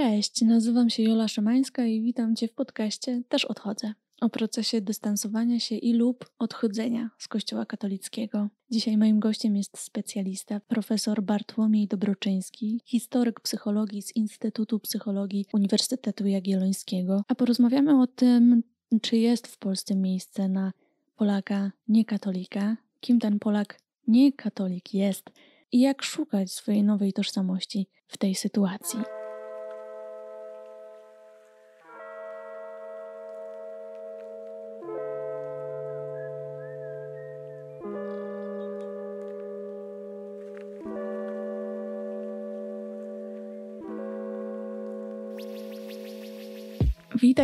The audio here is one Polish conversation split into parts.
Cześć, nazywam się Jola Szymańska i witam Cię w podcaście Też odchodzę o procesie dystansowania się i lub odchodzenia z Kościoła katolickiego. Dzisiaj moim gościem jest specjalista, profesor Bartłomiej Dobroczyński, historyk psychologii z Instytutu Psychologii Uniwersytetu Jagiellońskiego, a porozmawiamy o tym, czy jest w Polsce miejsce na Polaka niekatolika, kim ten Polak niekatolik jest i jak szukać swojej nowej tożsamości w tej sytuacji.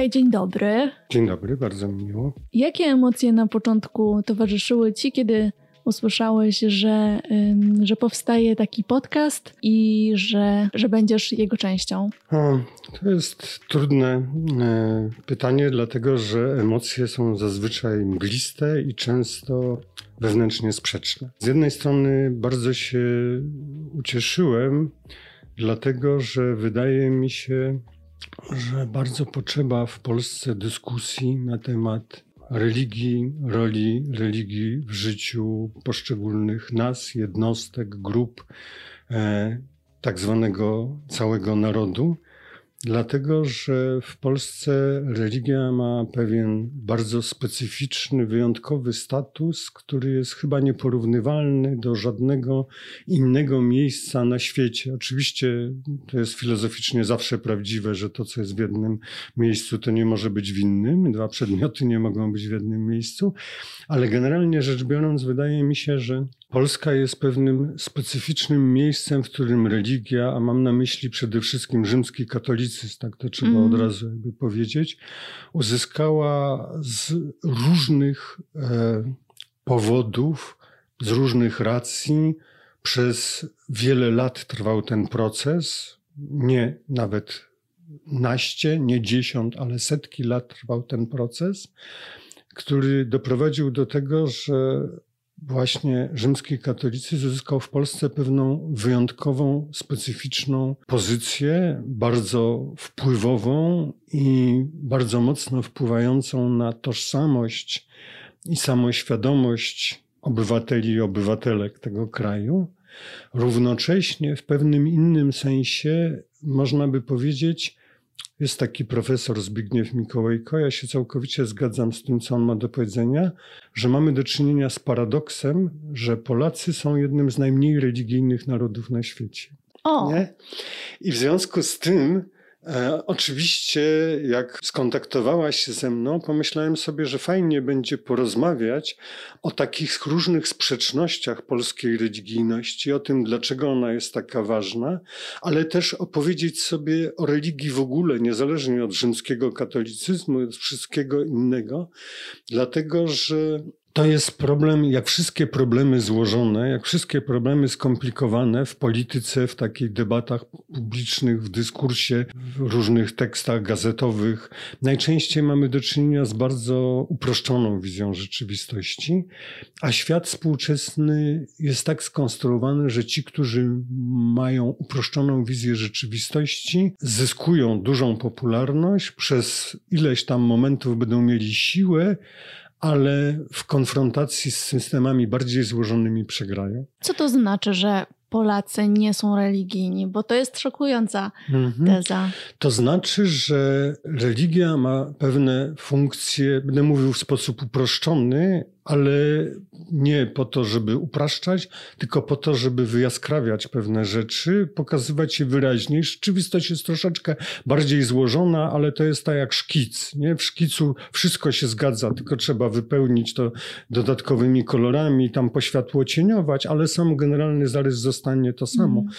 Witaj, dzień dobry. Dzień dobry, bardzo mi miło. Jakie emocje na początku towarzyszyły Ci, kiedy usłyszałeś, że, że powstaje taki podcast i że, że będziesz jego częścią? O, to jest trudne e, pytanie, dlatego że emocje są zazwyczaj mgliste i często wewnętrznie sprzeczne. Z jednej strony bardzo się ucieszyłem, dlatego że wydaje mi się, że bardzo potrzeba w Polsce dyskusji na temat religii, roli religii w życiu poszczególnych nas, jednostek, grup, e, tak zwanego całego narodu. Dlatego, że w Polsce religia ma pewien bardzo specyficzny, wyjątkowy status, który jest chyba nieporównywalny do żadnego innego miejsca na świecie. Oczywiście to jest filozoficznie zawsze prawdziwe, że to, co jest w jednym miejscu, to nie może być w innym. Dwa przedmioty nie mogą być w jednym miejscu, ale generalnie rzecz biorąc, wydaje mi się, że Polska jest pewnym specyficznym miejscem, w którym religia, a mam na myśli przede wszystkim rzymski katolicyzm, tak to trzeba mm. od razu jakby powiedzieć, uzyskała z różnych e, powodów, z różnych racji, przez wiele lat trwał ten proces, nie nawet naście, nie dziesiąt, ale setki lat trwał ten proces, który doprowadził do tego, że właśnie rzymski katolicyzm uzyskał w Polsce pewną wyjątkową, specyficzną pozycję, bardzo wpływową i bardzo mocno wpływającą na tożsamość i samoświadomość obywateli i obywatelek tego kraju. Równocześnie w pewnym innym sensie można by powiedzieć, jest taki profesor Zbigniew Mikołajko. Ja się całkowicie zgadzam z tym, co on ma do powiedzenia, że mamy do czynienia z paradoksem, że Polacy są jednym z najmniej religijnych narodów na świecie. O. Nie? I w związku z tym E, oczywiście, jak skontaktowałaś się ze mną, pomyślałem sobie, że fajnie będzie porozmawiać o takich różnych sprzecznościach polskiej religijności, o tym, dlaczego ona jest taka ważna, ale też opowiedzieć sobie o religii w ogóle, niezależnie od rzymskiego katolicyzmu, od wszystkiego innego, dlatego że to jest problem, jak wszystkie problemy złożone, jak wszystkie problemy skomplikowane w polityce, w takich debatach publicznych, w dyskursie, w różnych tekstach gazetowych. Najczęściej mamy do czynienia z bardzo uproszczoną wizją rzeczywistości, a świat współczesny jest tak skonstruowany, że ci, którzy mają uproszczoną wizję rzeczywistości, zyskują dużą popularność, przez ileś tam momentów będą mieli siłę, ale w konfrontacji z systemami bardziej złożonymi przegrają. Co to znaczy, że Polacy nie są religijni? Bo to jest szokująca mhm. teza. To znaczy, że religia ma pewne funkcje, będę mówił w sposób uproszczony, ale nie po to, żeby upraszczać, tylko po to, żeby wyjaskrawiać pewne rzeczy, pokazywać je wyraźniej. Rzeczywistość jest troszeczkę bardziej złożona, ale to jest tak jak szkic. Nie? W szkicu wszystko się zgadza, tylko trzeba wypełnić to dodatkowymi kolorami, tam poświatłocieniować, ale sam generalny zarys zostanie to samo. Mm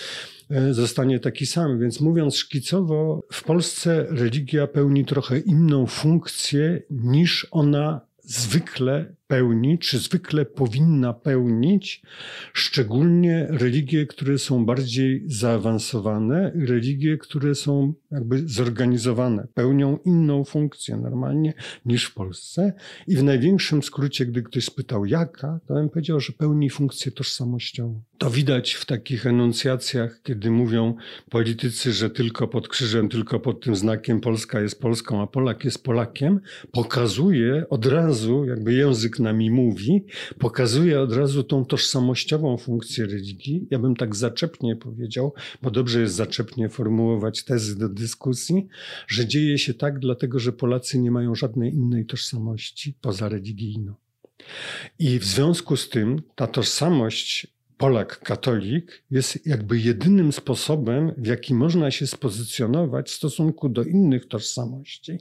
zostanie taki sam. Więc mówiąc szkicowo, w Polsce religia pełni trochę inną funkcję niż ona zwykle pełni, czy zwykle powinna pełnić, szczególnie religie, które są bardziej zaawansowane, religie, które są jakby zorganizowane, pełnią inną funkcję normalnie niż w Polsce. I w największym skrócie, gdy ktoś spytał jaka, to bym powiedział, że pełni funkcję tożsamościową. To widać w takich enuncjacjach, kiedy mówią politycy, że tylko pod krzyżem, tylko pod tym znakiem Polska jest Polską, a Polak jest Polakiem, pokazuje od razu, jakby język nami mówi, pokazuje od razu tą tożsamościową funkcję religii. Ja bym tak zaczepnie powiedział, bo dobrze jest zaczepnie formułować tezy do dyskusji, że dzieje się tak, dlatego że Polacy nie mają żadnej innej tożsamości poza religijną. I w związku z tym ta tożsamość Polak, katolik jest jakby jedynym sposobem, w jaki można się spozycjonować w stosunku do innych tożsamości.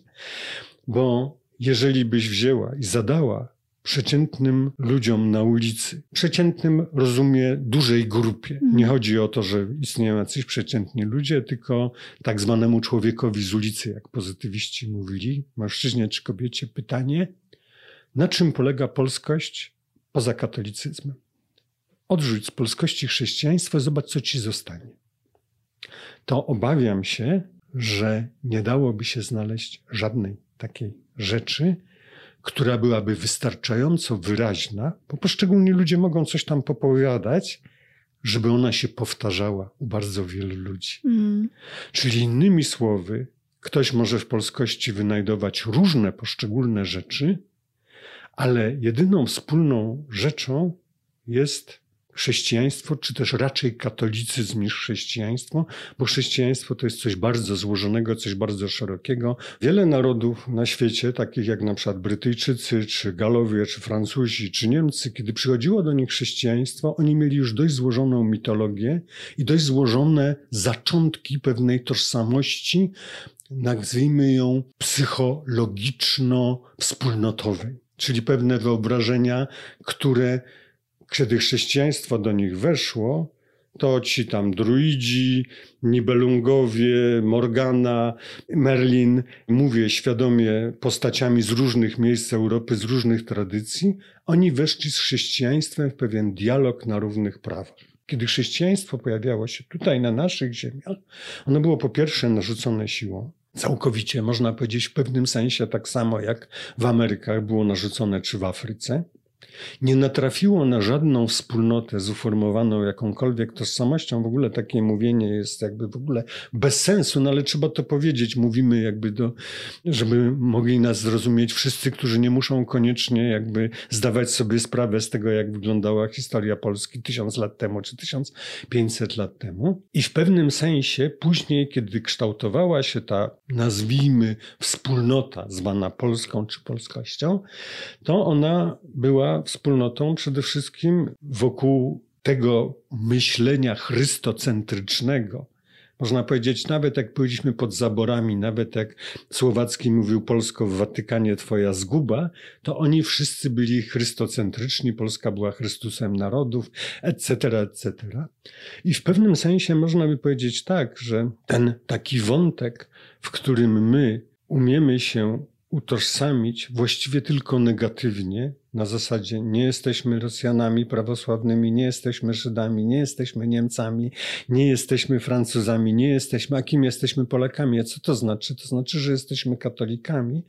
Bo jeżeli byś wzięła i zadała przeciętnym ludziom na ulicy. Przeciętnym rozumie dużej grupie. Nie mhm. chodzi o to, że istnieją jacyś przeciętni ludzie, tylko tak zwanemu człowiekowi z ulicy, jak pozytywiści mówili, mężczyźnie czy kobiecie, pytanie, na czym polega polskość poza katolicyzmem? Odrzuć z polskości chrześcijaństwo, zobacz, co ci zostanie. To obawiam się, że nie dałoby się znaleźć żadnej takiej rzeczy, która byłaby wystarczająco wyraźna, bo poszczególni ludzie mogą coś tam popowiadać, żeby ona się powtarzała u bardzo wielu ludzi. Mm. Czyli innymi słowy, ktoś może w polskości wynajdować różne poszczególne rzeczy, ale jedyną wspólną rzeczą jest chrześcijaństwo, czy też raczej katolicyzm niż chrześcijaństwo, bo chrześcijaństwo to jest coś bardzo złożonego, coś bardzo szerokiego. Wiele narodów na świecie, takich jak na przykład Brytyjczycy, czy Galowie, czy Francuzi, czy Niemcy, kiedy przychodziło do nich chrześcijaństwo, oni mieli już dość złożoną mitologię i dość złożone zaczątki pewnej tożsamości, nazwijmy ją psychologiczno-wspólnotowej, czyli pewne wyobrażenia, które kiedy chrześcijaństwo do nich weszło, to ci tam druidzi, Nibelungowie, Morgana, Merlin, mówię świadomie postaciami z różnych miejsc Europy, z różnych tradycji, oni weszli z chrześcijaństwem w pewien dialog na równych prawach. Kiedy chrześcijaństwo pojawiało się tutaj na naszych ziemiach, ono było po pierwsze narzucone siłą, całkowicie, można powiedzieć w pewnym sensie tak samo jak w Amerykach było narzucone czy w Afryce nie natrafiło na żadną wspólnotę zuformowaną jakąkolwiek tożsamością. W ogóle takie mówienie jest jakby w ogóle bez sensu, no ale trzeba to powiedzieć. Mówimy jakby do, żeby mogli nas zrozumieć wszyscy, którzy nie muszą koniecznie jakby zdawać sobie sprawę z tego, jak wyglądała historia Polski tysiąc lat temu czy tysiąc pięćset lat temu. I w pewnym sensie później, kiedy kształtowała się ta, nazwijmy, wspólnota zwana Polską czy polskością, to ona była wspólnotą przede wszystkim wokół tego myślenia chrystocentrycznego. Można powiedzieć, nawet jak byliśmy pod zaborami, nawet jak Słowacki mówił Polsko w Watykanie twoja zguba, to oni wszyscy byli chrystocentryczni, Polska była Chrystusem narodów, etc., etc. I w pewnym sensie można by powiedzieć tak, że ten taki wątek, w którym my umiemy się utożsamić właściwie tylko negatywnie, na zasadzie nie jesteśmy Rosjanami prawosławnymi, nie jesteśmy Żydami, nie jesteśmy Niemcami, nie jesteśmy Francuzami, nie jesteśmy, a kim jesteśmy Polakami? A co to znaczy? To znaczy, że jesteśmy katolikami.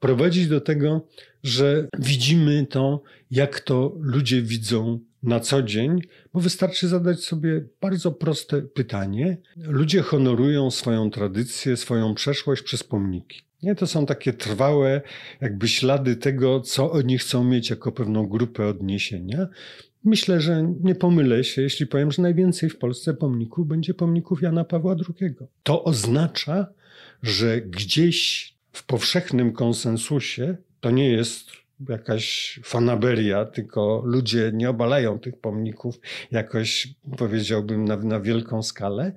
Prowadzi do tego, że widzimy to, jak to ludzie widzą na co dzień, bo wystarczy zadać sobie bardzo proste pytanie. Ludzie honorują swoją tradycję, swoją przeszłość przez pomniki. Nie, to są takie trwałe jakby ślady tego, co oni chcą mieć jako pewną grupę odniesienia. Myślę, że nie pomylę się, jeśli powiem, że najwięcej w Polsce pomników będzie pomników Jana Pawła II. To oznacza, że gdzieś w powszechnym konsensusie to nie jest jakaś fanaberia, tylko ludzie nie obalają tych pomników jakoś, powiedziałbym, na, na wielką skalę,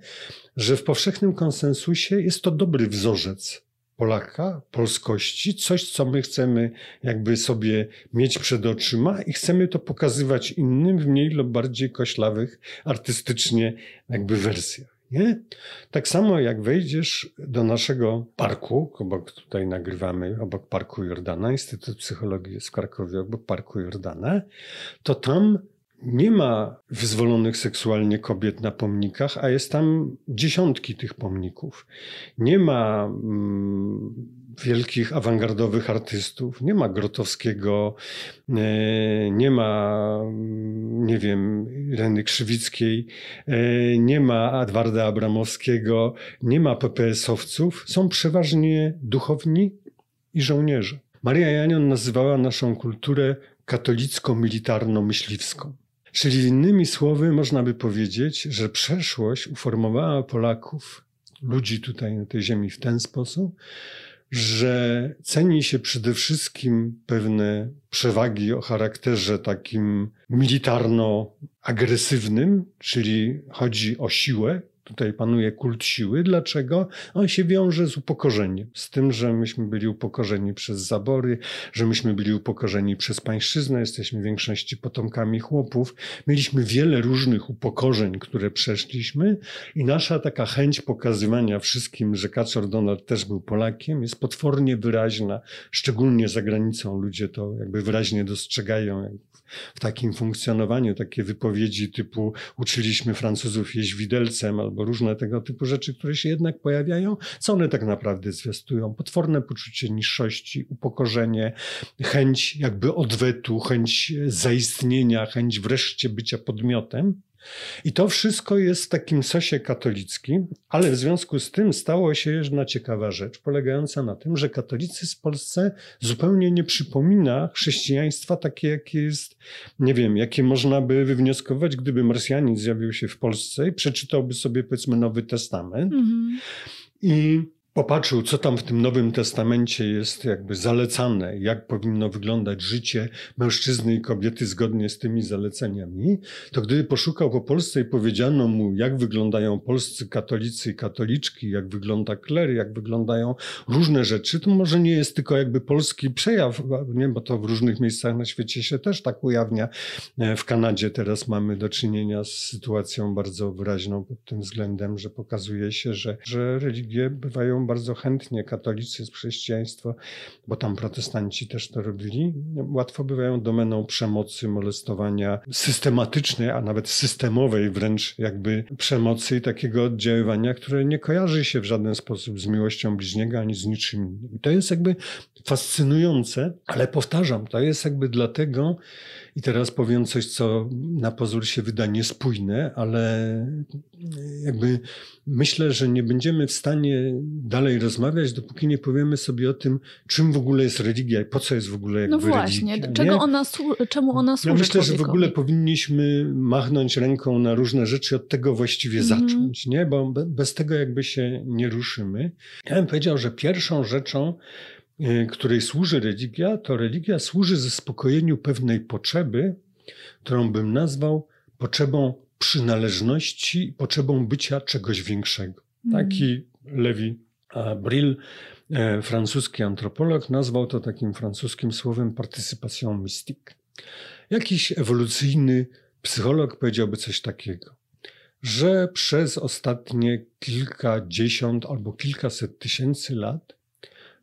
że w powszechnym konsensusie jest to dobry wzorzec Polaka, polskości, coś, co my chcemy jakby sobie mieć przed oczyma i chcemy to pokazywać innym w mniej lub bardziej koślawych artystycznie jakby wersjach. Nie? Tak samo jak wejdziesz do naszego parku, obok tutaj nagrywamy, obok Parku Jordana, Instytut Psychologii jest w Krakowie, obok Parku Jordana, to tam nie ma wyzwolonych seksualnie kobiet na pomnikach, a jest tam dziesiątki tych pomników. Nie ma mm, wielkich awangardowych artystów, nie ma Grotowskiego, e, nie ma, mm, nie wiem, Ireny Krzywickiej, e, nie ma Edwarda Abramowskiego, nie ma PPS-owców. Są przeważnie duchowni i żołnierze. Maria Janion nazywała naszą kulturę katolicko-militarno-myśliwską. Czyli innymi słowy można by powiedzieć, że przeszłość uformowała Polaków, ludzi tutaj na tej ziemi w ten sposób, że ceni się przede wszystkim pewne przewagi o charakterze takim militarno-agresywnym, czyli chodzi o siłę, Tutaj panuje kult siły. Dlaczego? On się wiąże z upokorzeniem. Z tym, że myśmy byli upokorzeni przez zabory, że myśmy byli upokorzeni przez pańszczyznę, jesteśmy w większości potomkami chłopów. Mieliśmy wiele różnych upokorzeń, które przeszliśmy i nasza taka chęć pokazywania wszystkim, że Kaczor Donald też był Polakiem, jest potwornie wyraźna, szczególnie za granicą. Ludzie to jakby wyraźnie dostrzegają w takim funkcjonowaniu, takie wypowiedzi typu uczyliśmy Francuzów jeść widelcem albo różne tego typu rzeczy, które się jednak pojawiają, co one tak naprawdę zwiastują? Potworne poczucie niższości, upokorzenie, chęć jakby odwetu, chęć zaistnienia, chęć wreszcie bycia podmiotem. I to wszystko jest w takim sosie katolickim, ale w związku z tym stało się jedna ciekawa rzecz, polegająca na tym, że katolicyzm w Polsce zupełnie nie przypomina chrześcijaństwa takie, jakie jest, nie wiem, jakie można by wywnioskować, gdyby Marsjanin zjawił się w Polsce i przeczytałby sobie, powiedzmy, Nowy Testament. Mhm. I popatrzył, co tam w tym Nowym Testamencie jest jakby zalecane, jak powinno wyglądać życie mężczyzny i kobiety zgodnie z tymi zaleceniami, to gdyby poszukał po Polsce i powiedziano mu, jak wyglądają polscy katolicy i katoliczki, jak wygląda kler, jak wyglądają różne rzeczy, to może nie jest tylko jakby polski przejaw, nie, bo to w różnych miejscach na świecie się też tak ujawnia. W Kanadzie teraz mamy do czynienia z sytuacją bardzo wyraźną pod tym względem, że pokazuje się, że, że religie bywają bardzo chętnie katolicyzm, chrześcijaństwo, bo tam protestanci też to robili, łatwo bywają domeną przemocy, molestowania systematycznej, a nawet systemowej wręcz jakby przemocy i takiego oddziaływania, które nie kojarzy się w żaden sposób z miłością bliźniego ani z niczym innym. To jest jakby fascynujące, ale powtarzam, to jest jakby dlatego, i teraz powiem coś, co na pozór się wyda niespójne, ale jakby myślę, że nie będziemy w stanie dalej rozmawiać, dopóki nie powiemy sobie o tym, czym w ogóle jest religia i po co jest w ogóle jakby No właśnie, religia, czego ona, czemu ona służy Ja myślę, że w ogóle powinniśmy machnąć ręką na różne rzeczy, od tego właściwie mm -hmm. zacząć, nie? Bo bez tego jakby się nie ruszymy. Ja bym powiedział, że pierwszą rzeczą, Y, której służy religia, to religia służy zaspokojeniu pewnej potrzeby, którą bym nazwał potrzebą przynależności, potrzebą bycia czegoś większego. Mm. Taki Levi Brill, e, francuski antropolog, nazwał to takim francuskim słowem partycypacją mystique. Jakiś ewolucyjny psycholog powiedziałby coś takiego, że przez ostatnie kilkadziesiąt albo kilkaset tysięcy lat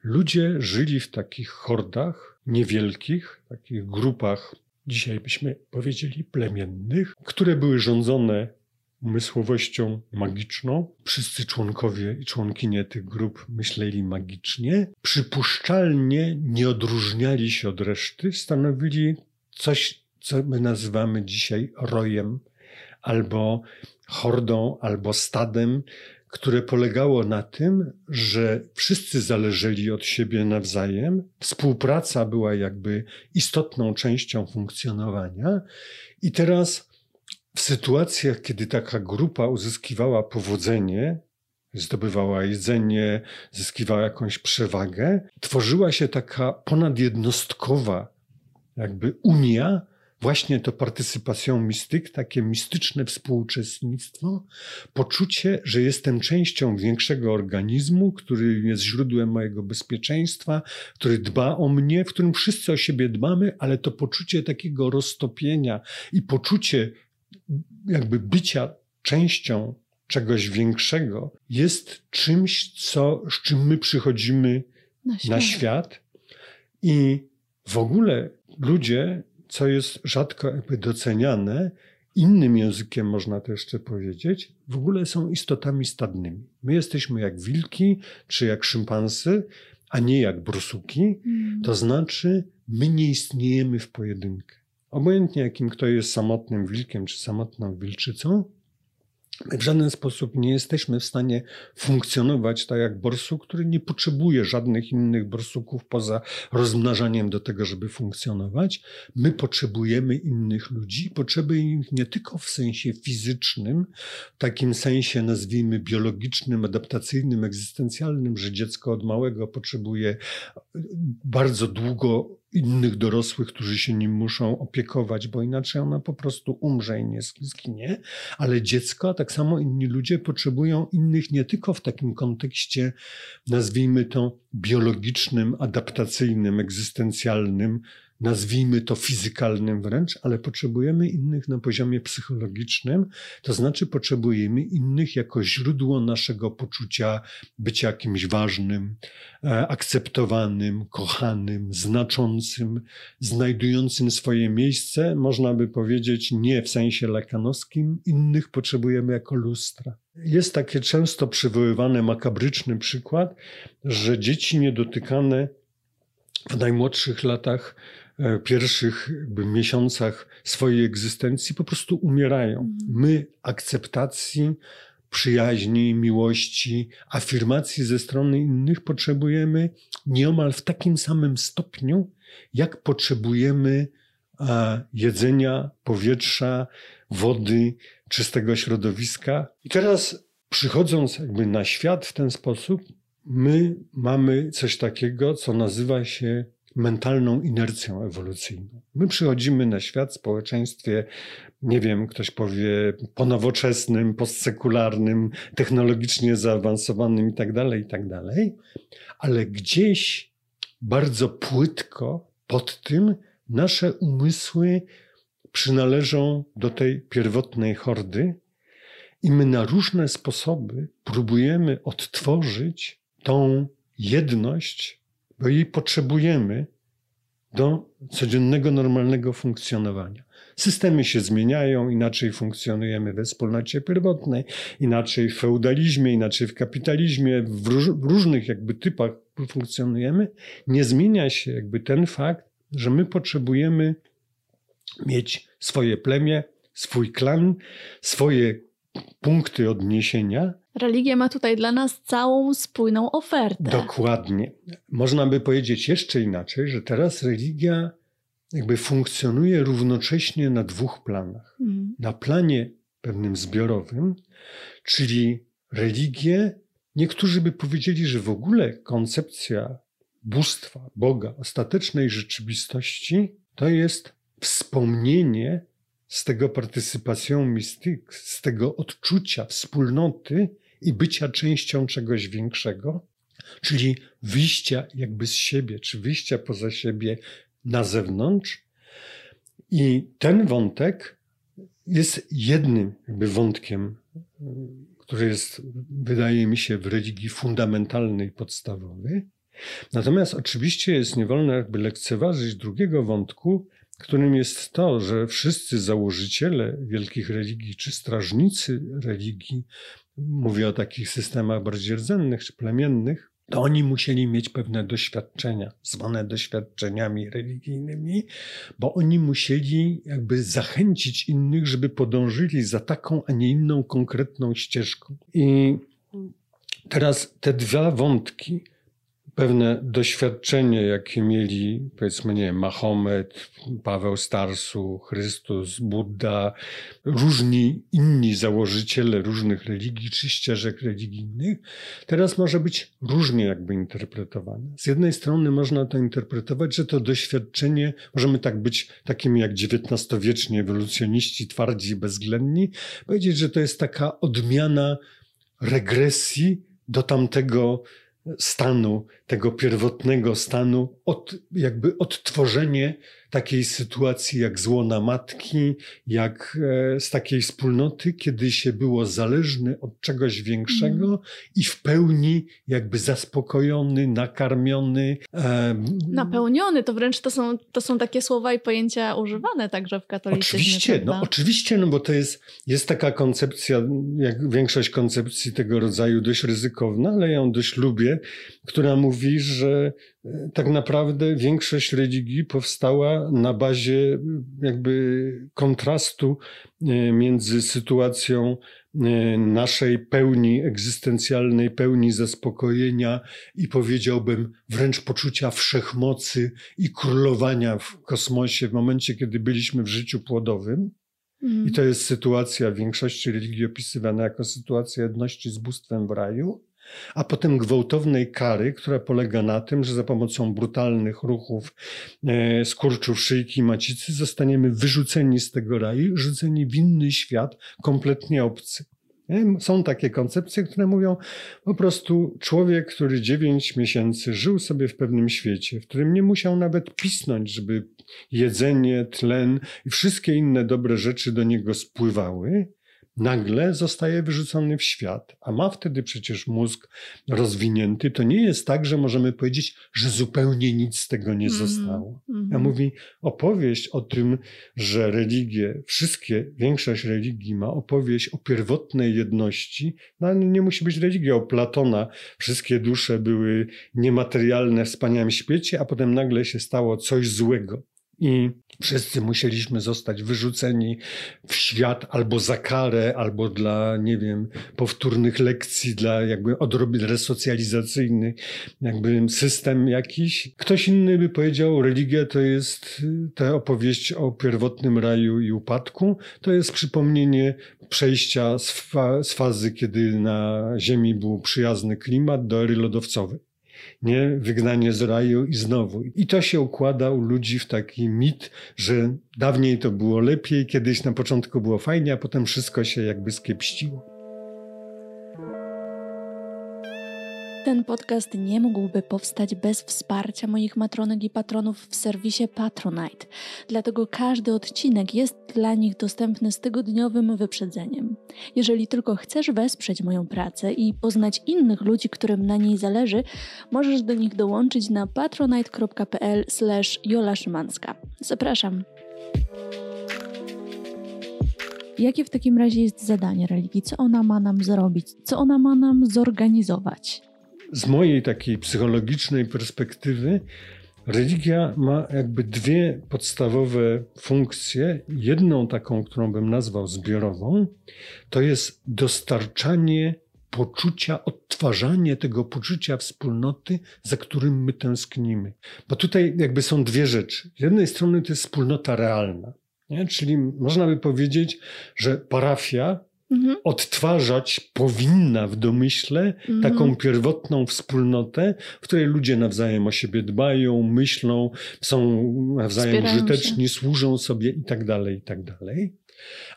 ludzie żyli w takich hordach niewielkich, takich grupach, dzisiaj byśmy powiedzieli plemiennych, które były rządzone umysłowością magiczną. Wszyscy członkowie i członkinie tych grup myśleli magicznie. Przypuszczalnie nie odróżniali się od reszty, stanowili coś, co my nazywamy dzisiaj rojem, albo hordą, albo stadem, które polegało na tym, że wszyscy zależeli od siebie nawzajem, współpraca była jakby istotną częścią funkcjonowania, i teraz w sytuacjach, kiedy taka grupa uzyskiwała powodzenie, zdobywała jedzenie, zyskiwała jakąś przewagę, tworzyła się taka ponadjednostkowa jakby unia, właśnie to partycypacją mistyk, takie mistyczne współuczestnictwo, poczucie, że jestem częścią większego organizmu, który jest źródłem mojego bezpieczeństwa, który dba o mnie, w którym wszyscy o siebie dbamy, ale to poczucie takiego roztopienia i poczucie jakby bycia częścią czegoś większego jest czymś, co, z czym my przychodzimy Na świat. na świat i w ogóle ludzie, co jest rzadko jakby doceniane, innym językiem można to jeszcze powiedzieć, w ogóle są istotami stadnymi. My jesteśmy jak wilki czy jak szympansy, a nie jak brusuki. Mm. To znaczy, my nie istniejemy w pojedynkę. Obojętnie jakim kto jest samotnym wilkiem czy samotną wilczycą, w żaden sposób nie jesteśmy w stanie funkcjonować tak jak borsuk, który nie potrzebuje żadnych innych borsuków poza rozmnażaniem do tego, żeby funkcjonować. My potrzebujemy innych ludzi, potrzebujemy ich nie tylko w sensie fizycznym, w takim sensie nazwijmy biologicznym, adaptacyjnym, egzystencjalnym, że dziecko od małego potrzebuje bardzo długo innych dorosłych, którzy się nim muszą opiekować, bo inaczej ona po prostu umrze i nie zginie. Ale dziecko, a tak samo inni ludzie potrzebują innych nie tylko w takim kontekście, nazwijmy to biologicznym, adaptacyjnym, egzystencjalnym, nazwijmy to fizykalnym wręcz, ale potrzebujemy innych na poziomie psychologicznym, to znaczy potrzebujemy innych jako źródło naszego poczucia bycia kimś ważnym, e, akceptowanym, kochanym, znaczącym, znajdującym swoje miejsce, można by powiedzieć nie w sensie lakanowskim, innych potrzebujemy jako lustra. Jest takie często przywoływany makabryczny przykład, że dzieci niedotykane w najmłodszych latach pierwszych jakby miesiącach swojej egzystencji po prostu umierają. My akceptacji, przyjaźni, miłości, afirmacji ze strony innych potrzebujemy nieomal w takim samym stopniu, jak potrzebujemy jedzenia, powietrza, wody, czystego środowiska. I teraz przychodząc jakby na świat w ten sposób, my mamy coś takiego, co nazywa się mentalną inercją ewolucyjną. My przychodzimy na świat w społeczeństwie, nie wiem, ktoś powie ponowoczesnym, postsekularnym, technologicznie zaawansowanym itd., tak tak dalej, ale gdzieś bardzo płytko pod tym nasze umysły przynależą do tej pierwotnej hordy i my na różne sposoby próbujemy odtworzyć tą jedność, bo jej potrzebujemy do codziennego, normalnego funkcjonowania. Systemy się zmieniają, inaczej funkcjonujemy we wspólnocie pierwotnej, inaczej w feudalizmie, inaczej w kapitalizmie, w, róż, w różnych jakby typach funkcjonujemy. Nie zmienia się jakby ten fakt, że my potrzebujemy mieć swoje plemię, swój klan, swoje punkty odniesienia. Religia ma tutaj dla nas całą spójną ofertę. Dokładnie. Można by powiedzieć jeszcze inaczej, że teraz religia jakby funkcjonuje równocześnie na dwóch planach. Mhm. Na planie pewnym zbiorowym, czyli religię, niektórzy by powiedzieli, że w ogóle koncepcja bóstwa, Boga, ostatecznej rzeczywistości to jest wspomnienie z tego partycypacją mistyk, z tego odczucia wspólnoty i bycia częścią czegoś większego, czyli wyjścia jakby z siebie, czy wyjścia poza siebie na zewnątrz. I ten wątek jest jednym jakby wątkiem, który jest, wydaje mi się, w religii fundamentalny i podstawowy. Natomiast oczywiście jest nie wolno jakby lekceważyć drugiego wątku, którym jest to, że wszyscy założyciele wielkich religii czy strażnicy religii, mówię o takich systemach bardziej rdzennych czy plemiennych, to oni musieli mieć pewne doświadczenia, zwane doświadczeniami religijnymi, bo oni musieli jakby zachęcić innych, żeby podążyli za taką, a nie inną konkretną ścieżką. I teraz te dwa wątki, pewne doświadczenie, jakie mieli, powiedzmy, nie wiem, Mahomet, Paweł Starsu, Chrystus, Buddha, różni inni założyciele różnych religii czy ścieżek religijnych, teraz może być różnie jakby interpretowane. Z jednej strony można to interpretować, że to doświadczenie, możemy tak być takimi jak XIX-wieczni ewolucjoniści, twardzi i bezwzględni, powiedzieć, że to jest taka odmiana regresji do tamtego stanu, tego pierwotnego stanu, od, jakby odtworzenie takiej sytuacji jak złona matki, jak e, z takiej wspólnoty, kiedy się było zależny od czegoś większego mm. i w pełni jakby zaspokojony, nakarmiony. E, Napełniony, to wręcz to są, to są takie słowa i pojęcia używane także w katolicyzmie. Oczywiście, no oczywiście, no bo to jest, jest taka koncepcja, jak większość koncepcji tego rodzaju, dość ryzykowna, ale ja ją dość lubię, która mówi, że e, tak naprawdę większość religii powstała na bazie jakby kontrastu e, między sytuacją e, naszej pełni egzystencjalnej, pełni zaspokojenia i powiedziałbym wręcz poczucia wszechmocy i królowania w kosmosie w momencie, kiedy byliśmy w życiu płodowym. I to jest sytuacja w większości religii opisywana jako sytuacja jedności z bóstwem w raju a potem gwałtownej kary, która polega na tym, że za pomocą brutalnych ruchów e, skurczów szyjki macicy zostaniemy wyrzuceni z tego raju, rzuceni w inny świat, kompletnie obcy. Są takie koncepcje, które mówią po prostu człowiek, który dziewięć miesięcy żył sobie w pewnym świecie, w którym nie musiał nawet pisnąć, żeby jedzenie, tlen i wszystkie inne dobre rzeczy do niego spływały, nagle zostaje wyrzucony w świat, a ma wtedy przecież mózg rozwinięty, to nie jest tak, że możemy powiedzieć, że zupełnie nic z tego nie mhm, zostało. Mm -hmm. Ja mówi opowieść o tym, że religie, wszystkie, większość religii ma opowieść o pierwotnej jedności, no ale nie musi być religia o Platona. Wszystkie dusze były niematerialne w wspaniałym świecie, a potem nagle się stało coś złego i wszyscy musieliśmy zostać wyrzuceni w świat albo za karę, albo dla, nie wiem, powtórnych lekcji, dla jakby odrobin resocjalizacyjny, jakby system jakiś. Ktoś inny by powiedział, religia to jest ta opowieść o pierwotnym raju i upadku. To jest przypomnienie przejścia z, fa z fazy, kiedy na Ziemi był przyjazny klimat, do ery lodowcowej nie? Wygnanie z raju i znowu. I to się układa u ludzi w taki mit, że dawniej to było lepiej, kiedyś na początku było fajnie, a potem wszystko się jakby skiepściło. Ten podcast nie mógłby powstać bez wsparcia moich matronek i patronów w serwisie Patronite, dlatego każdy odcinek jest dla nich dostępny z tygodniowym wyprzedzeniem. Jeżeli tylko chcesz wesprzeć moją pracę i poznać innych ludzi, którym na niej zależy, możesz do nich dołączyć na Szymanska. Zapraszam. Jakie w takim razie jest zadanie religii? Co ona ma nam zrobić? Co ona ma nam zorganizować? Z mojej takiej psychologicznej perspektywy, religia ma jakby dwie podstawowe funkcje. Jedną taką, którą bym nazwał zbiorową, to jest dostarczanie poczucia, odtwarzanie tego poczucia wspólnoty, za którym my tęsknimy. Bo tutaj jakby są dwie rzeczy. Z jednej strony to jest wspólnota realna. Nie? Czyli można by powiedzieć, że parafia mhm. odtwarzać powinna w domyśle mhm. taką pierwotną wspólnotę, w której ludzie nawzajem o siebie dbają, myślą, są nawzajem Wspierają użyteczni, się. służą sobie i tak dalej, i tak dalej.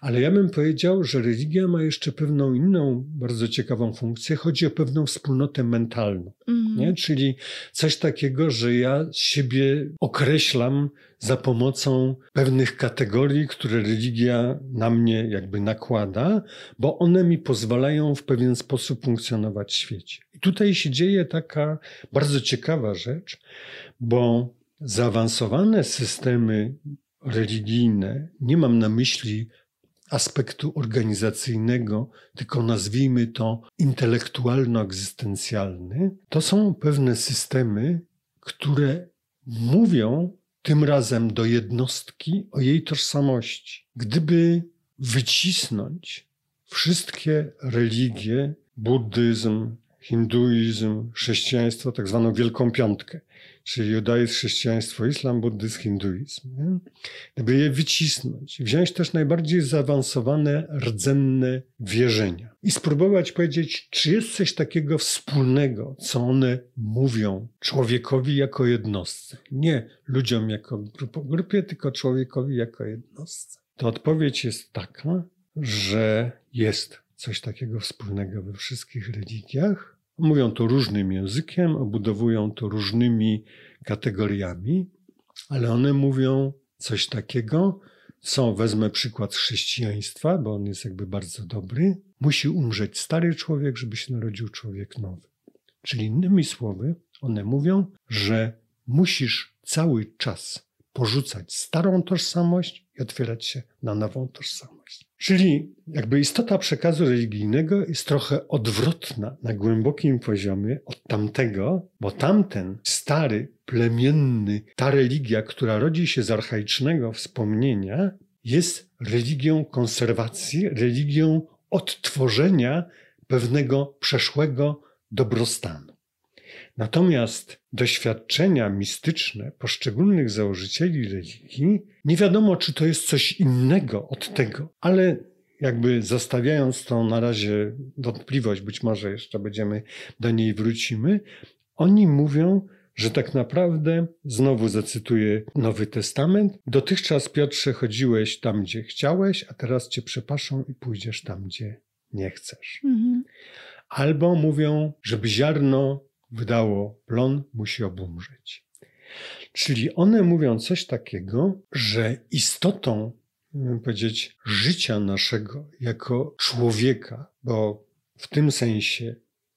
Ale ja bym powiedział, że religia ma jeszcze pewną inną, bardzo ciekawą funkcję. Chodzi o pewną wspólnotę mentalną. Mm. Nie? Czyli coś takiego, że ja siebie określam za pomocą pewnych kategorii, które religia na mnie jakby nakłada, bo one mi pozwalają w pewien sposób funkcjonować w świecie. I tutaj się dzieje taka bardzo ciekawa rzecz, bo zaawansowane systemy religijne, nie mam na myśli aspektu organizacyjnego, tylko nazwijmy to intelektualno-egzystencjalny, to są pewne systemy, które mówią tym razem do jednostki o jej tożsamości. Gdyby wycisnąć wszystkie religie, buddyzm, hinduizm, chrześcijaństwo, tak zwaną Wielką Piątkę, czyli judaizm, chrześcijaństwo, islam, buddyzm, hinduizm. Nie? Gdyby je wycisnąć, wziąć też najbardziej zaawansowane, rdzenne wierzenia i spróbować powiedzieć, czy jest coś takiego wspólnego, co one mówią człowiekowi jako jednostce. Nie ludziom jako grupo, grupie, tylko człowiekowi jako jednostce. To odpowiedź jest taka, że jest coś takiego wspólnego we wszystkich religiach, Mówią to różnym językiem, obudowują to różnymi kategoriami, ale one mówią coś takiego, co wezmę przykład chrześcijaństwa, bo on jest jakby bardzo dobry. Musi umrzeć stary człowiek, żeby się narodził człowiek nowy. Czyli innymi słowy, one mówią, że musisz cały czas porzucać starą tożsamość i otwierać się na nową tożsamość. Czyli jakby istota przekazu religijnego jest trochę odwrotna na głębokim poziomie od tamtego, bo tamten stary, plemienny, ta religia, która rodzi się z archaicznego wspomnienia, jest religią konserwacji, religią odtworzenia pewnego przeszłego dobrostanu. Natomiast doświadczenia mistyczne poszczególnych założycieli religii, nie wiadomo, czy to jest coś innego od tego, ale jakby zostawiając tą na razie wątpliwość, być może jeszcze będziemy do niej wrócimy, oni mówią, że tak naprawdę, znowu zacytuję Nowy Testament, dotychczas Piotrze chodziłeś tam, gdzie chciałeś, a teraz cię przepaszą i pójdziesz tam, gdzie nie chcesz. Mhm. Albo mówią, żeby ziarno wydało plon, musi obumrzeć. Czyli one mówią coś takiego, że istotą, powiedzieć, życia naszego jako człowieka, bo w tym sensie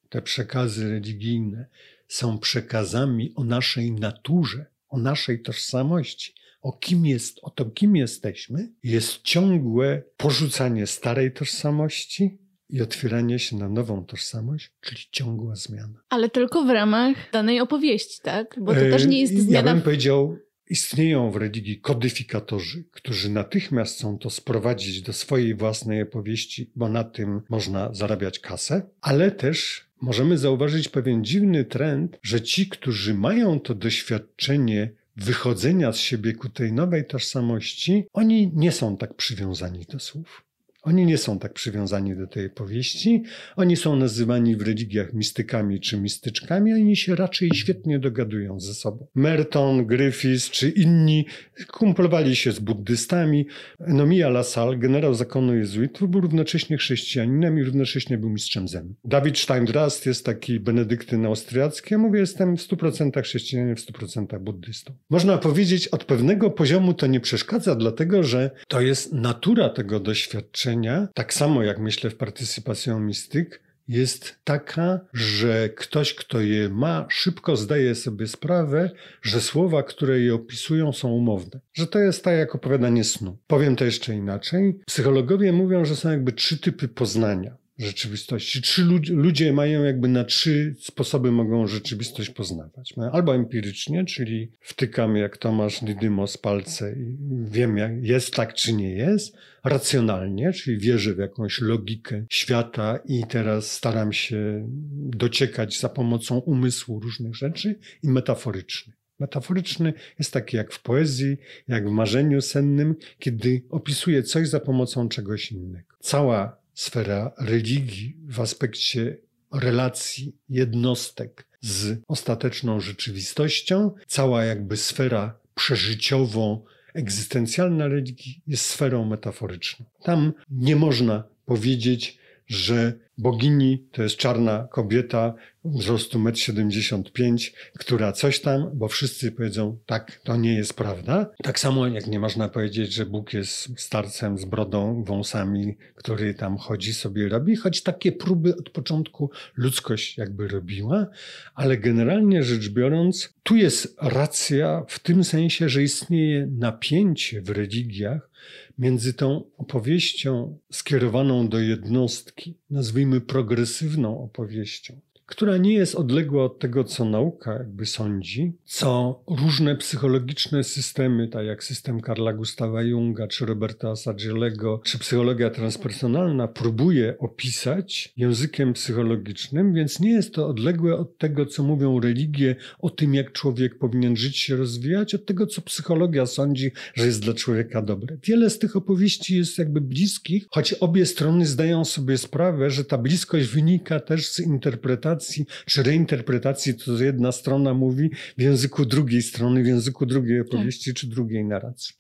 te przekazy religijne są przekazami o naszej naturze, o naszej tożsamości, o kim jest, o to, kim jesteśmy, jest ciągłe porzucanie starej tożsamości i otwieranie się na nową tożsamość, czyli ciągła zmiana. Ale tylko w ramach danej opowieści, tak? Bo to też nie jest zmiana. Ja bym powiedział, istnieją w religii kodyfikatorzy, którzy natychmiast chcą to sprowadzić do swojej własnej opowieści, bo na tym można zarabiać kasę, ale też możemy zauważyć pewien dziwny trend, że ci, którzy mają to doświadczenie wychodzenia z siebie ku tej nowej tożsamości, oni nie są tak przywiązani do słów. Oni nie są tak przywiązani do tej powieści. Oni są nazywani w religiach mistykami czy mistyczkami, oni się raczej świetnie dogadują ze sobą. Merton, Griffiths czy inni kumplowali się z buddystami. Nomia Lassalle, generał zakonu jezuitów, był równocześnie chrześcijaninem i równocześnie był mistrzem zen. Dawid Steindrast jest taki benedyktyn austriacki. Ja mówię, jestem w 100% chrześcijaninem, w 100% buddystą. Można powiedzieć, od pewnego poziomu to nie przeszkadza, dlatego że to jest natura tego doświadczenia tak samo jak myślę w partycypacją mistyk, jest taka, że ktoś, kto je ma, szybko zdaje sobie sprawę, że słowa, które je opisują, są umowne. Że to jest tak jak opowiadanie snu. Powiem to jeszcze inaczej. Psychologowie mówią, że są jakby trzy typy poznania rzeczywistości. Trzy ludzie mają jakby na trzy sposoby mogą rzeczywistość poznawać. Albo empirycznie, czyli wtykam jak Tomasz Dydymos palce i wiem jak jest tak czy nie jest. Racjonalnie, czyli wierzę w jakąś logikę świata i teraz staram się dociekać za pomocą umysłu różnych rzeczy i metaforycznie. Metaforyczny jest taki jak w poezji, jak w marzeniu sennym, kiedy opisuje coś za pomocą czegoś innego. Cała sfera religii w aspekcie relacji jednostek z ostateczną rzeczywistością, cała jakby sfera przeżyciową, egzystencjalna religii jest sferą metaforyczną. Tam nie można powiedzieć, że bogini to jest czarna kobieta wzrostu 1,75 m, która coś tam, bo wszyscy powiedzą, tak, to nie jest prawda. Tak samo jak nie można powiedzieć, że Bóg jest starcem z brodą, wąsami, który tam chodzi sobie robi, choć takie próby od początku ludzkość jakby robiła, ale generalnie rzecz biorąc, tu jest racja w tym sensie, że istnieje napięcie w religiach, między tą opowieścią skierowaną do jednostki, nazwijmy progresywną opowieścią, która nie jest odległa od tego, co nauka jakby sądzi, co różne psychologiczne systemy, tak jak system Karla Gustawa Junga, czy Roberta Sagielego, czy psychologia transpersonalna próbuje opisać językiem psychologicznym, więc nie jest to odległe od tego, co mówią religie o tym, jak człowiek powinien żyć, się rozwijać, od tego, co psychologia sądzi, że jest dla człowieka dobre. Wiele z tych opowieści jest jakby bliskich, choć obie strony zdają sobie sprawę, że ta bliskość wynika też z interpretacji interpretacji czy reinterpretacji, to jedna strona mówi w języku drugiej strony, w języku drugiej opowieści tak. czy drugiej narracji.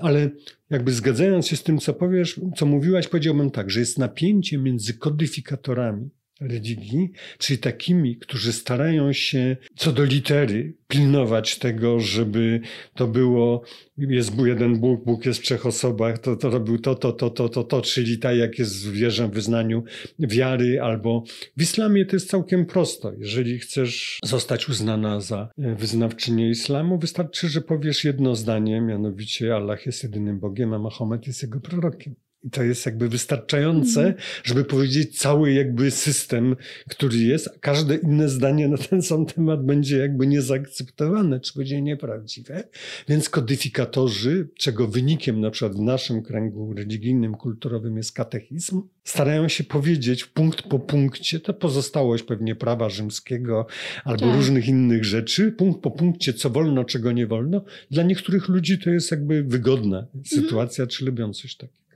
Ale jakby zgadzając się z tym, co powiesz, co mówiłaś, powiedziałbym tak, że jest napięcie między kodyfikatorami, religii, czyli takimi, którzy starają się co do litery pilnować tego, żeby to było, jest jeden Bóg, Bóg jest w trzech osobach, to, to robił to, to, to, to, to, to, czyli tak jak jest w wyznaniu wiary, albo w islamie to jest całkiem prosto. Jeżeli chcesz zostać uznana za wyznawczynię islamu, wystarczy, że powiesz jedno zdanie, mianowicie Allah jest jedynym Bogiem, a Mahomet jest jego prorokiem. I to jest jakby wystarczające, mm. żeby powiedzieć cały jakby system, który jest. Każde inne zdanie na ten sam temat będzie jakby niezaakceptowane, czy będzie nieprawdziwe. Więc kodyfikatorzy, czego wynikiem na przykład w naszym kręgu religijnym, kulturowym jest katechizm, starają się powiedzieć punkt po punkcie, to pozostałość pewnie prawa rzymskiego albo tak. różnych innych rzeczy, punkt po punkcie, co wolno, czego nie wolno. Dla niektórych ludzi to jest jakby wygodna mhm. sytuacja, mm. czy lubią coś takiego.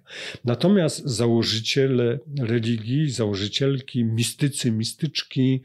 Natomiast założyciele religii, założycielki, mistycy, mistyczki,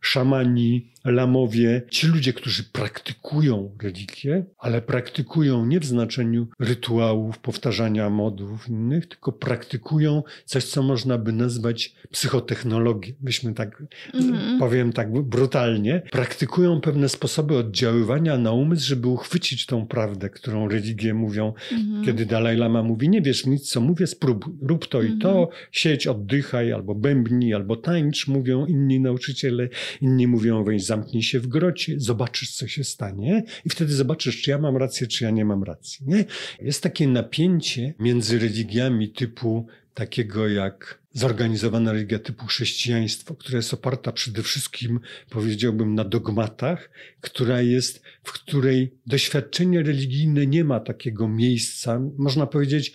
szamani, lamowie, ci ludzie, którzy praktykują religię, ale praktykują nie w znaczeniu rytuałów, powtarzania modów innych, tylko praktykują coś, co można by nazwać psychotechnologią. Myśmy tak, mm. powiem tak brutalnie, praktykują pewne sposoby oddziaływania na umysł, żeby uchwycić tą prawdę, którą religie mówią. Mm. Kiedy Dalaj Lama mówi, nie wiesz nic, co mówię, spróbuj, rób to mm. i to, mhm. siedź, oddychaj, albo bębni, albo tańcz, mówią inni nauczyciele, inni mówią, weź zamknij się w grocie, zobaczysz, co się stanie i wtedy zobaczysz, czy ja mam rację, czy ja nie mam racji. Nie? Jest takie napięcie między religiami typu takiego jak zorganizowana religia typu chrześcijaństwo, która jest oparta przede wszystkim, powiedziałbym, na dogmatach, która jest, w której doświadczenie religijne nie ma takiego miejsca, można powiedzieć,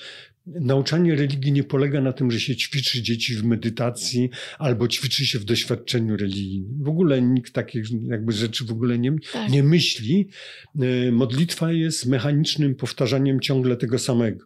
Nauczanie religii nie polega na tym, że się ćwiczy dzieci w medytacji albo ćwiczy się w doświadczeniu religijnym. W ogóle nikt takich jakby rzeczy w ogóle nie, tak. nie myśli. E, modlitwa jest mechanicznym powtarzaniem ciągle tego samego.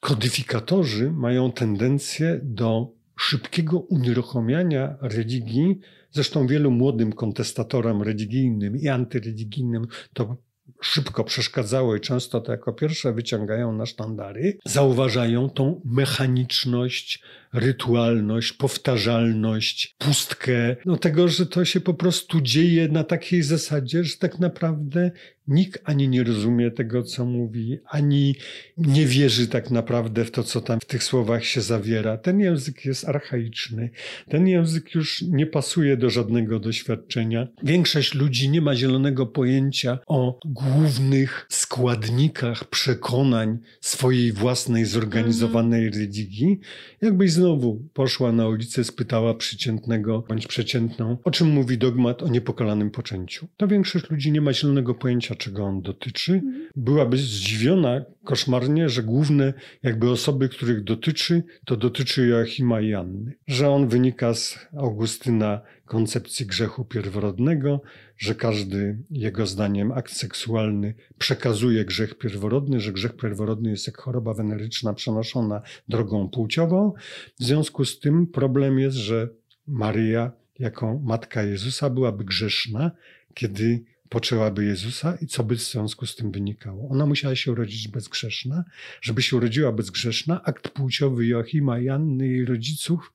Kodyfikatorzy mają tendencję do szybkiego unieruchomiania religii. Zresztą wielu młodym kontestatorom religijnym i antyreligijnym to szybko przeszkadzało i często to jako pierwsze wyciągają na sztandary, zauważają tą mechaniczność, rytualność, powtarzalność, pustkę, no tego, że to się po prostu dzieje na takiej zasadzie, że tak naprawdę nikt ani nie rozumie tego, co mówi, ani nie wierzy tak naprawdę w to, co tam w tych słowach się zawiera. Ten język jest archaiczny, ten język już nie pasuje do żadnego doświadczenia. Większość ludzi nie ma zielonego pojęcia o głównych składnikach przekonań swojej własnej zorganizowanej mm. religii. Jakbyś znowu poszła na ulicę, spytała przeciętnego bądź przeciętną, o czym mówi dogmat o niepokalanym poczęciu. To większość ludzi nie ma zielonego pojęcia, czego on dotyczy. Mhm. Byłaby zdziwiona koszmarnie, że główne jakby osoby, których dotyczy, to dotyczy Joachima i Anny. Że on wynika z Augustyna koncepcji grzechu pierworodnego, że każdy jego zdaniem akt seksualny przekazuje grzech pierworodny, że grzech pierworodny jest jak choroba weneryczna przenoszona drogą płciową. W związku z tym problem jest, że Maryja jako matka Jezusa byłaby grzeszna, kiedy poczęłaby Jezusa i co by w związku z tym wynikało? Ona musiała się urodzić bezgrzeszna. Żeby się urodziła bezgrzeszna, akt płciowy Joachima i Anny jej rodziców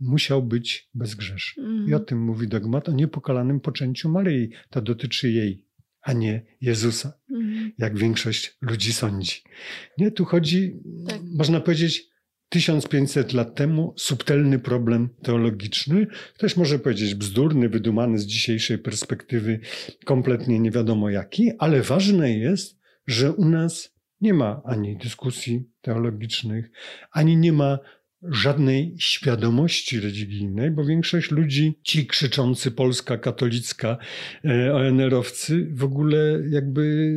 musiał być bezgrzeszny. Mm. I o mhm. tym mówi dogmat o niepokalanym poczęciu Maryi. To dotyczy jej, a nie Jezusa, mm. jak większość ludzi sądzi. Nie, tu chodzi, tak. można powiedzieć, 1500 lat temu subtelny problem teologiczny, też może powiedzieć bzdurny, wydumany z dzisiejszej perspektywy, kompletnie nie wiadomo jaki, ale ważne jest, że u nas nie ma ani dyskusji teologicznych, ani nie ma żadnej świadomości religijnej, bo większość ludzi, ci krzyczący Polska katolicka e, ONR-owcy w ogóle jakby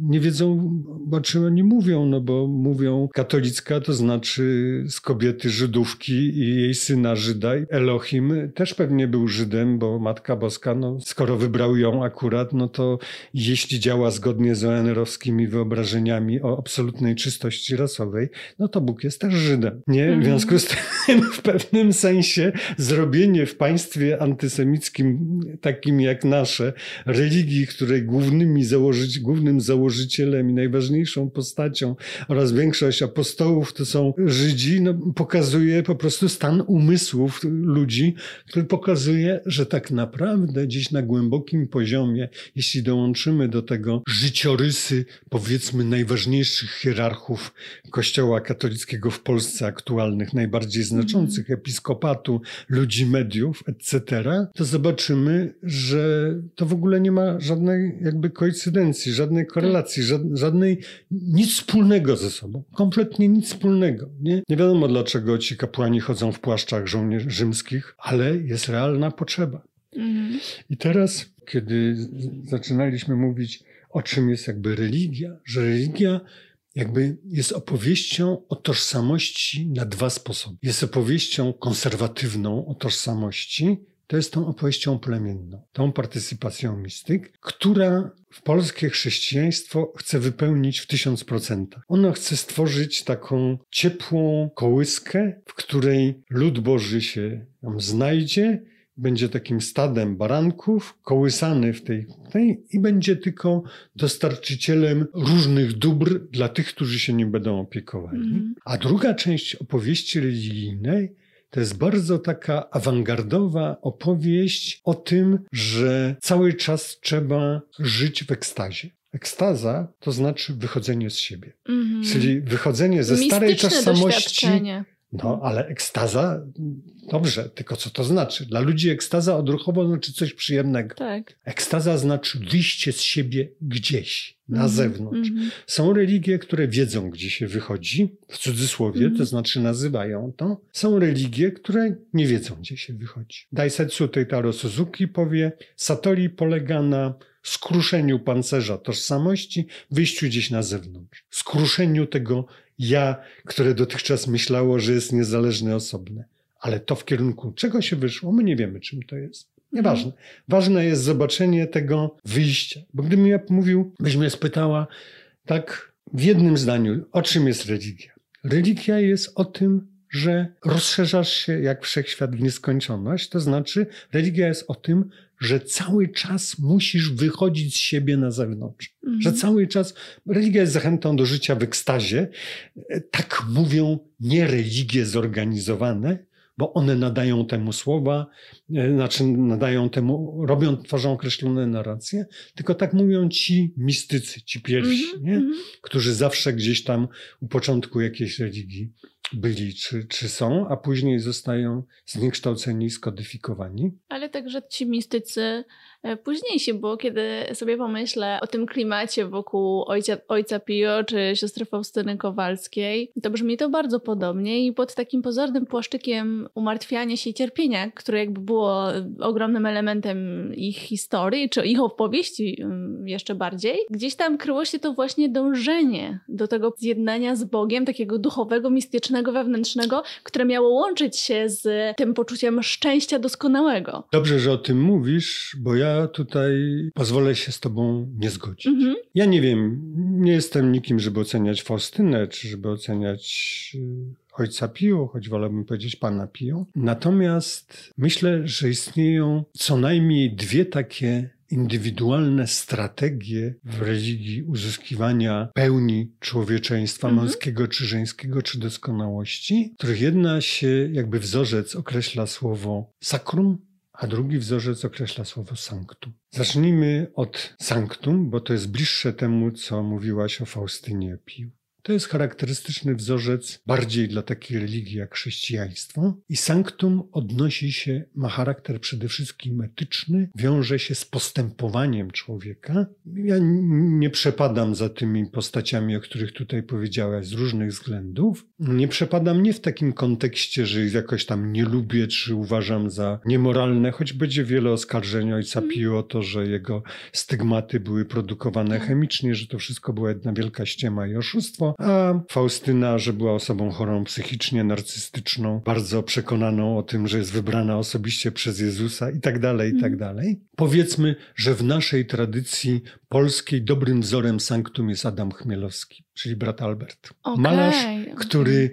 nie wiedzą, o czym oni mówią, no bo mówią katolicka to znaczy z kobiety Żydówki i jej syna Żyda. Elohim też pewnie był Żydem, bo Matka Boska, no, skoro wybrał ją akurat, no to jeśli działa zgodnie z ONR-owskimi wyobrażeniami o absolutnej czystości rasowej, no to Bóg jest też Żydem, nie? Związku z tym w pewnym sensie zrobienie w państwie antysemickim, takim jak nasze, religii, której głównymi założyć, głównym założycielem i najważniejszą postacią oraz większość apostołów to są Żydzi, no, pokazuje po prostu stan umysłów ludzi, który pokazuje, że tak naprawdę gdzieś na głębokim poziomie, jeśli dołączymy do tego życiorysy, powiedzmy, najważniejszych hierarchów Kościoła katolickiego w Polsce aktualnych, najbardziej znaczących, mm. episkopatu, ludzi mediów, etc., to zobaczymy, że to w ogóle nie ma żadnej jakby koincydencji, żadnej korelacji, żadnej, nic wspólnego ze sobą. Kompletnie nic wspólnego. Nie, nie wiadomo dlaczego ci kapłani chodzą w płaszczach żołnierzy rzymskich, ale jest realna potrzeba. Mm. I teraz, kiedy zaczynaliśmy mówić o czym jest jakby religia, że religia jakby jest opowieścią o tożsamości na dwa sposoby. Jest opowieścią konserwatywną o tożsamości, to jest tą opowieścią plemienną, tą partycypacją mistyk, która w polskie chrześcijaństwo chce wypełnić w tysiąc procentach. Ona chce stworzyć taką ciepłą kołyskę, w której lud Boży się znajdzie będzie takim stadem baranków, kołysany w tej, tej i będzie tylko dostarczycielem różnych dóbr dla tych, którzy się nim będą opiekowali. Mm. A druga część opowieści religijnej to jest bardzo taka awangardowa opowieść o tym, że cały czas trzeba żyć w ekstazie. Ekstaza to znaczy wychodzenie z siebie. Mm. Czyli wychodzenie ze starej tożsamości no, ale ekstaza, dobrze, tylko co to znaczy? Dla ludzi ekstaza odruchowo znaczy coś przyjemnego. Tak. Ekstaza znaczy wyjście z siebie gdzieś, na mm -hmm. zewnątrz. Mm -hmm. Są religie, które wiedzą, gdzie się wychodzi, w cudzysłowie, mm -hmm. to znaczy nazywają to. Są religie, które nie wiedzą, gdzie się wychodzi. Daisetsu Teitaro Suzuki powie, Satori polega na skruszeniu pancerza tożsamości, wyjściu gdzieś na zewnątrz. Skruszeniu tego ja, które dotychczas myślało, że jest niezależne, osobne. Ale to w kierunku czego się wyszło, my nie wiemy, czym to jest. Nieważne. Ważne jest zobaczenie tego wyjścia. Bo gdybym ja mówił, byś mnie spytała tak w jednym zdaniu, o czym jest religia? Religia jest o tym, że rozszerzasz się jak wszechświat w nieskończoność. To znaczy, religia jest o tym, że cały czas musisz wychodzić z siebie na zewnątrz. Mhm. Że cały czas religia jest zachętą do życia w ekstazie. Tak mówią nie religie zorganizowane, bo one nadają temu słowa, e, znaczy nadają temu, robią, tworzą określone narracje, tylko tak mówią ci mistycy, ci pierwsi, mm -hmm, nie? Mm -hmm. którzy zawsze gdzieś tam u początku jakiejś religii byli czy, czy są, a później zostają zniekształceni skodyfikowani. Ale także ci mistycy E, późniejsi, bo kiedy sobie pomyślę o tym klimacie wokół ojca, ojca Pio czy siostry Faustyny Kowalskiej, to brzmi to bardzo podobnie i pod takim pozornym płaszczykiem umartwiania się i cierpienia, które jakby było ogromnym elementem ich historii, czy ich opowieści mm, jeszcze bardziej, gdzieś tam kryło się to właśnie dążenie do tego zjednania z Bogiem, takiego duchowego, mistycznego, wewnętrznego, które miało łączyć się z tym poczuciem szczęścia doskonałego. Dobrze, że o tym mówisz, bo ja tutaj pozwolę się z tobą nie zgodzić. Mhm. Ja nie wiem, nie jestem nikim, żeby oceniać Faustynę, czy żeby oceniać y, ojca Pio, choć wolałbym powiedzieć pana Pio. Natomiast myślę, że istnieją co najmniej dwie takie indywidualne strategie w religii uzyskiwania pełni człowieczeństwa mhm. męskiego czy żeńskiego, czy doskonałości, których jedna się jakby wzorzec określa słowo sakrum, a drugi wzorzec określa słowo sanctum. Zacznijmy od sanctum, bo to jest bliższe temu, co mówiłaś o Faustynie Pił. To jest charakterystyczny wzorzec bardziej dla takiej religii jak chrześcijaństwo. I sanktum odnosi się, ma charakter przede wszystkim etyczny, wiąże się z postępowaniem człowieka. Ja nie przepadam za tymi postaciami, o których tutaj powiedziałaś, z różnych względów. Nie przepadam nie w takim kontekście, że ich jakoś tam nie lubię, czy uważam za niemoralne, choć będzie wiele oskarżeń ojca mm. Pio o to, że jego stygmaty były produkowane tak. chemicznie, że to wszystko była jedna wielka ściema i oszustwo a Faustyna, że była osobą chorą psychicznie, narcystyczną, bardzo przekonaną o tym, że jest wybrana osobiście przez Jezusa i tak dalej, i tak mhm. dalej. Powiedzmy, że w naszej tradycji polskiej dobrym wzorem sanktum jest Adam Chmielowski, czyli brat Albert. Okay, Malarz, okay. który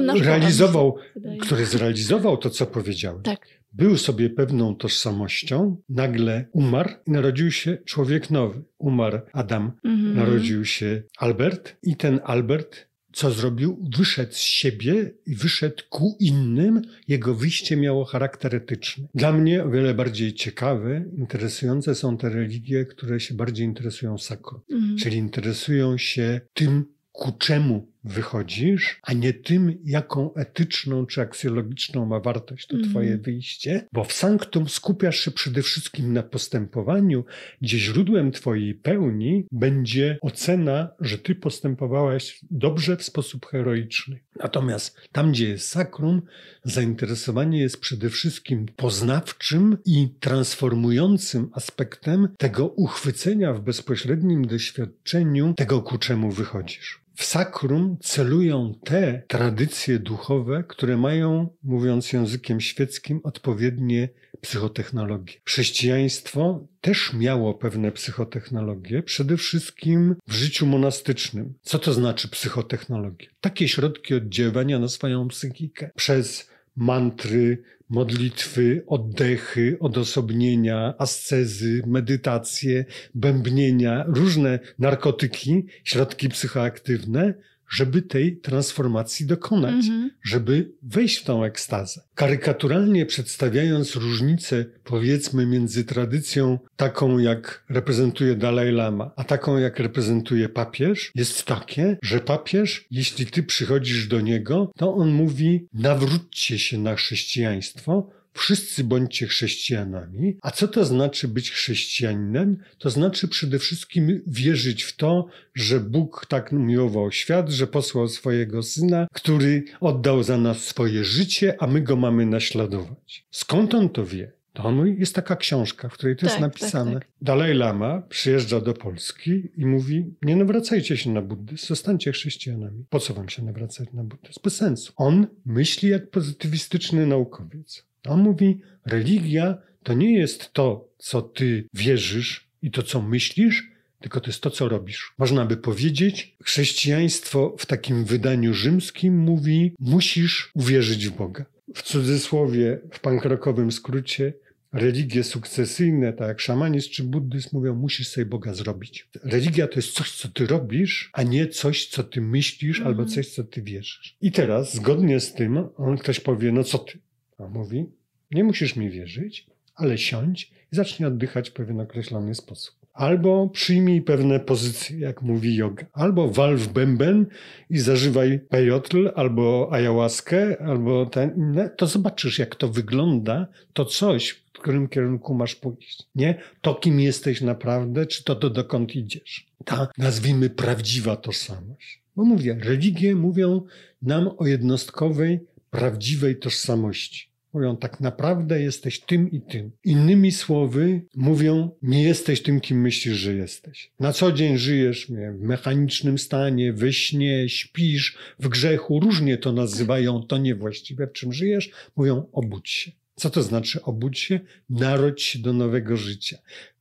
no realizował, który zrealizował to, co powiedziałem. Tak był sobie pewną tożsamością, nagle umarł i narodził się człowiek nowy. Umarł Adam, mhm. narodził się Albert i ten Albert co zrobił? Wyszedł z siebie i wyszedł ku innym. Jego wyjście miało charakter etyczny. Dla mnie o wiele bardziej ciekawe, interesujące są te religie, które się bardziej interesują sakro, mhm. czyli interesują się tym, ku czemu wychodzisz, a nie tym, jaką etyczną czy aksjologiczną ma wartość to mm. twoje wyjście, bo w sanktum skupiasz się przede wszystkim na postępowaniu, gdzie źródłem twojej pełni będzie ocena, że ty postępowałeś dobrze w sposób heroiczny. Natomiast tam, gdzie jest sakrum, zainteresowanie jest przede wszystkim poznawczym i transformującym aspektem tego uchwycenia w bezpośrednim doświadczeniu tego, ku czemu wychodzisz. W sakrum celują te tradycje duchowe, które mają, mówiąc językiem świeckim, odpowiednie psychotechnologie. Chrześcijaństwo też miało pewne psychotechnologie, przede wszystkim w życiu monastycznym. Co to znaczy psychotechnologie? Takie środki oddziaływania na swoją psychikę przez mantry, modlitwy, oddechy, odosobnienia, ascezy, medytacje, bębnienia, różne narkotyki, środki psychoaktywne, żeby tej transformacji dokonać, mm-hmm. żeby wejść w tą ekstazę. Karykaturalnie przedstawiając różnicę, powiedzmy, między tradycją taką, jak reprezentuje Dalaj Lama, a taką, jak reprezentuje papież, jest takie, że papież, jeśli ty przychodzisz do niego, to on mówi: nawróćcie się na chrześcijaństwo, wszyscy bądźcie chrześcijanami. A co to znaczy być chrześcijaninem? To znaczy przede wszystkim wierzyć w to, że Bóg tak miłował świat, że posłał swojego syna, który oddał za nas swoje życie, a my go mamy naśladować. Skąd on to wie? To jest taka książka, w której to tak, jest napisane. Tak, tak. Dalaj Lama przyjeżdża do Polski i mówi: Nie nawracajcie się na buddyzm, zostańcie chrześcijanami. Po co wam się nawracać na buddyzm? Bez sensu. On myśli jak pozytywistyczny naukowiec. On mówi, religia to nie jest to, co ty wierzysz i to, co myślisz, tylko to jest to, co robisz. Można by powiedzieć, chrześcijaństwo w takim wydaniu rzymskim mówi, musisz uwierzyć w Boga. W cudzysłowie, w pankrokowym skrócie, religie sukcesyjne, tak jak szamanizm czy buddyzm, mówią, musisz sobie Boga zrobić. Religia to jest coś, co ty robisz, a nie coś, co ty myślisz, albo mhm. coś, co ty wierzysz. I teraz, zgodnie z tym, on ktoś powie, no co ty? A mówi, nie musisz mi wierzyć, ale siądź i zacznij oddychać w pewien określony sposób. Albo przyjmij pewne pozycje, jak mówi yoga. Albo wal w bęben i zażywaj pejotl, albo ayahuaskę, albo ten inne. To zobaczysz, jak to wygląda, to coś, w którym kierunku masz pójść. Nie to, kim jesteś naprawdę, czy to, to dokąd idziesz. Ta, nazwijmy, prawdziwa tożsamość. Bo mówię, religie mówią nam o jednostkowej, prawdziwej tożsamości. Mówią, tak naprawdę jesteś tym i tym. Innymi słowy, mówią, nie jesteś tym, kim myślisz, że jesteś. Na co dzień żyjesz nie, w mechanicznym stanie, we śnie, śpisz, w grzechu, różnie to nazywają, to niewłaściwe. W czym żyjesz? Mówią, obudź się. Co to znaczy obudź się? Narodź się do nowego życia.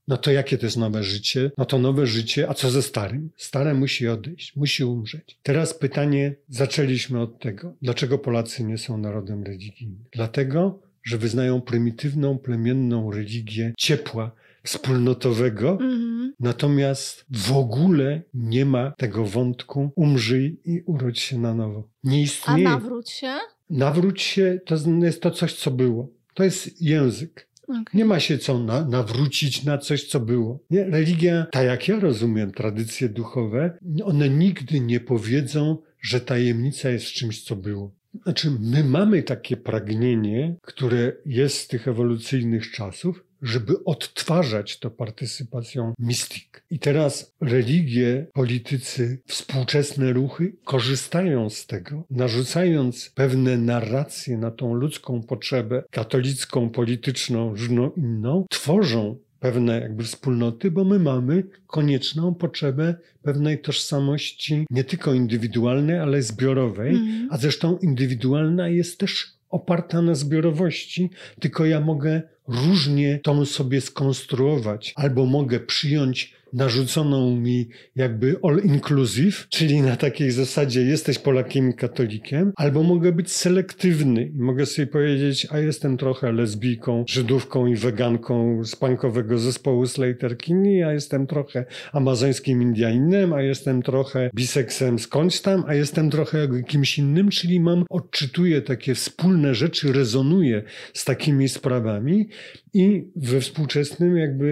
No to jakie to jest nowe życie? No to nowe życie, a co ze starym? Stare musi odejść, musi umrzeć. Teraz pytanie, zaczęliśmy od tego. Dlaczego Polacy nie są narodem religijnym? Dlatego, że wyznają prymitywną, plemienną religię ciepła, wspólnotowego, mm-hmm. natomiast w ogóle nie ma tego wątku umrzyj i urodź się na nowo. Nie istnieje. A nawróć się? Nawróć się to jest to coś, co było. To jest język. Okay. Nie ma się co na, nawrócić na coś, co było. Nie? Religia, tak jak ja rozumiem tradycje duchowe, one nigdy nie powiedzą, że tajemnica jest czymś, co było. Znaczy, my mamy takie pragnienie, które jest z tych ewolucyjnych czasów, żeby odtwarzać to partycypacją mistik. I teraz religie, politycy, współczesne ruchy korzystają z tego, narzucając pewne narracje na tą ludzką potrzebę katolicką, polityczną, różną inną, tworzą pewne jakby wspólnoty, bo my mamy konieczną potrzebę pewnej tożsamości nie tylko indywidualnej, ale zbiorowej, mm. a zresztą indywidualna jest też oparta na zbiorowości, tylko ja mogę różnie tą sobie skonstruować, albo mogę przyjąć narzuconą mi jakby all inclusive, czyli na takiej zasadzie jesteś Polakiem i katolikiem, albo mogę być selektywny i mogę sobie powiedzieć, a jestem trochę lesbijką, żydówką i weganką z punkowego zespołu Slater Kinney, a jestem trochę amazońskim Indianinem, a jestem trochę biseksem skądś tam, a jestem trochę kimś innym, czyli mam, odczytuję takie wspólne rzeczy, rezonuję z takimi sprawami i we współczesnym jakby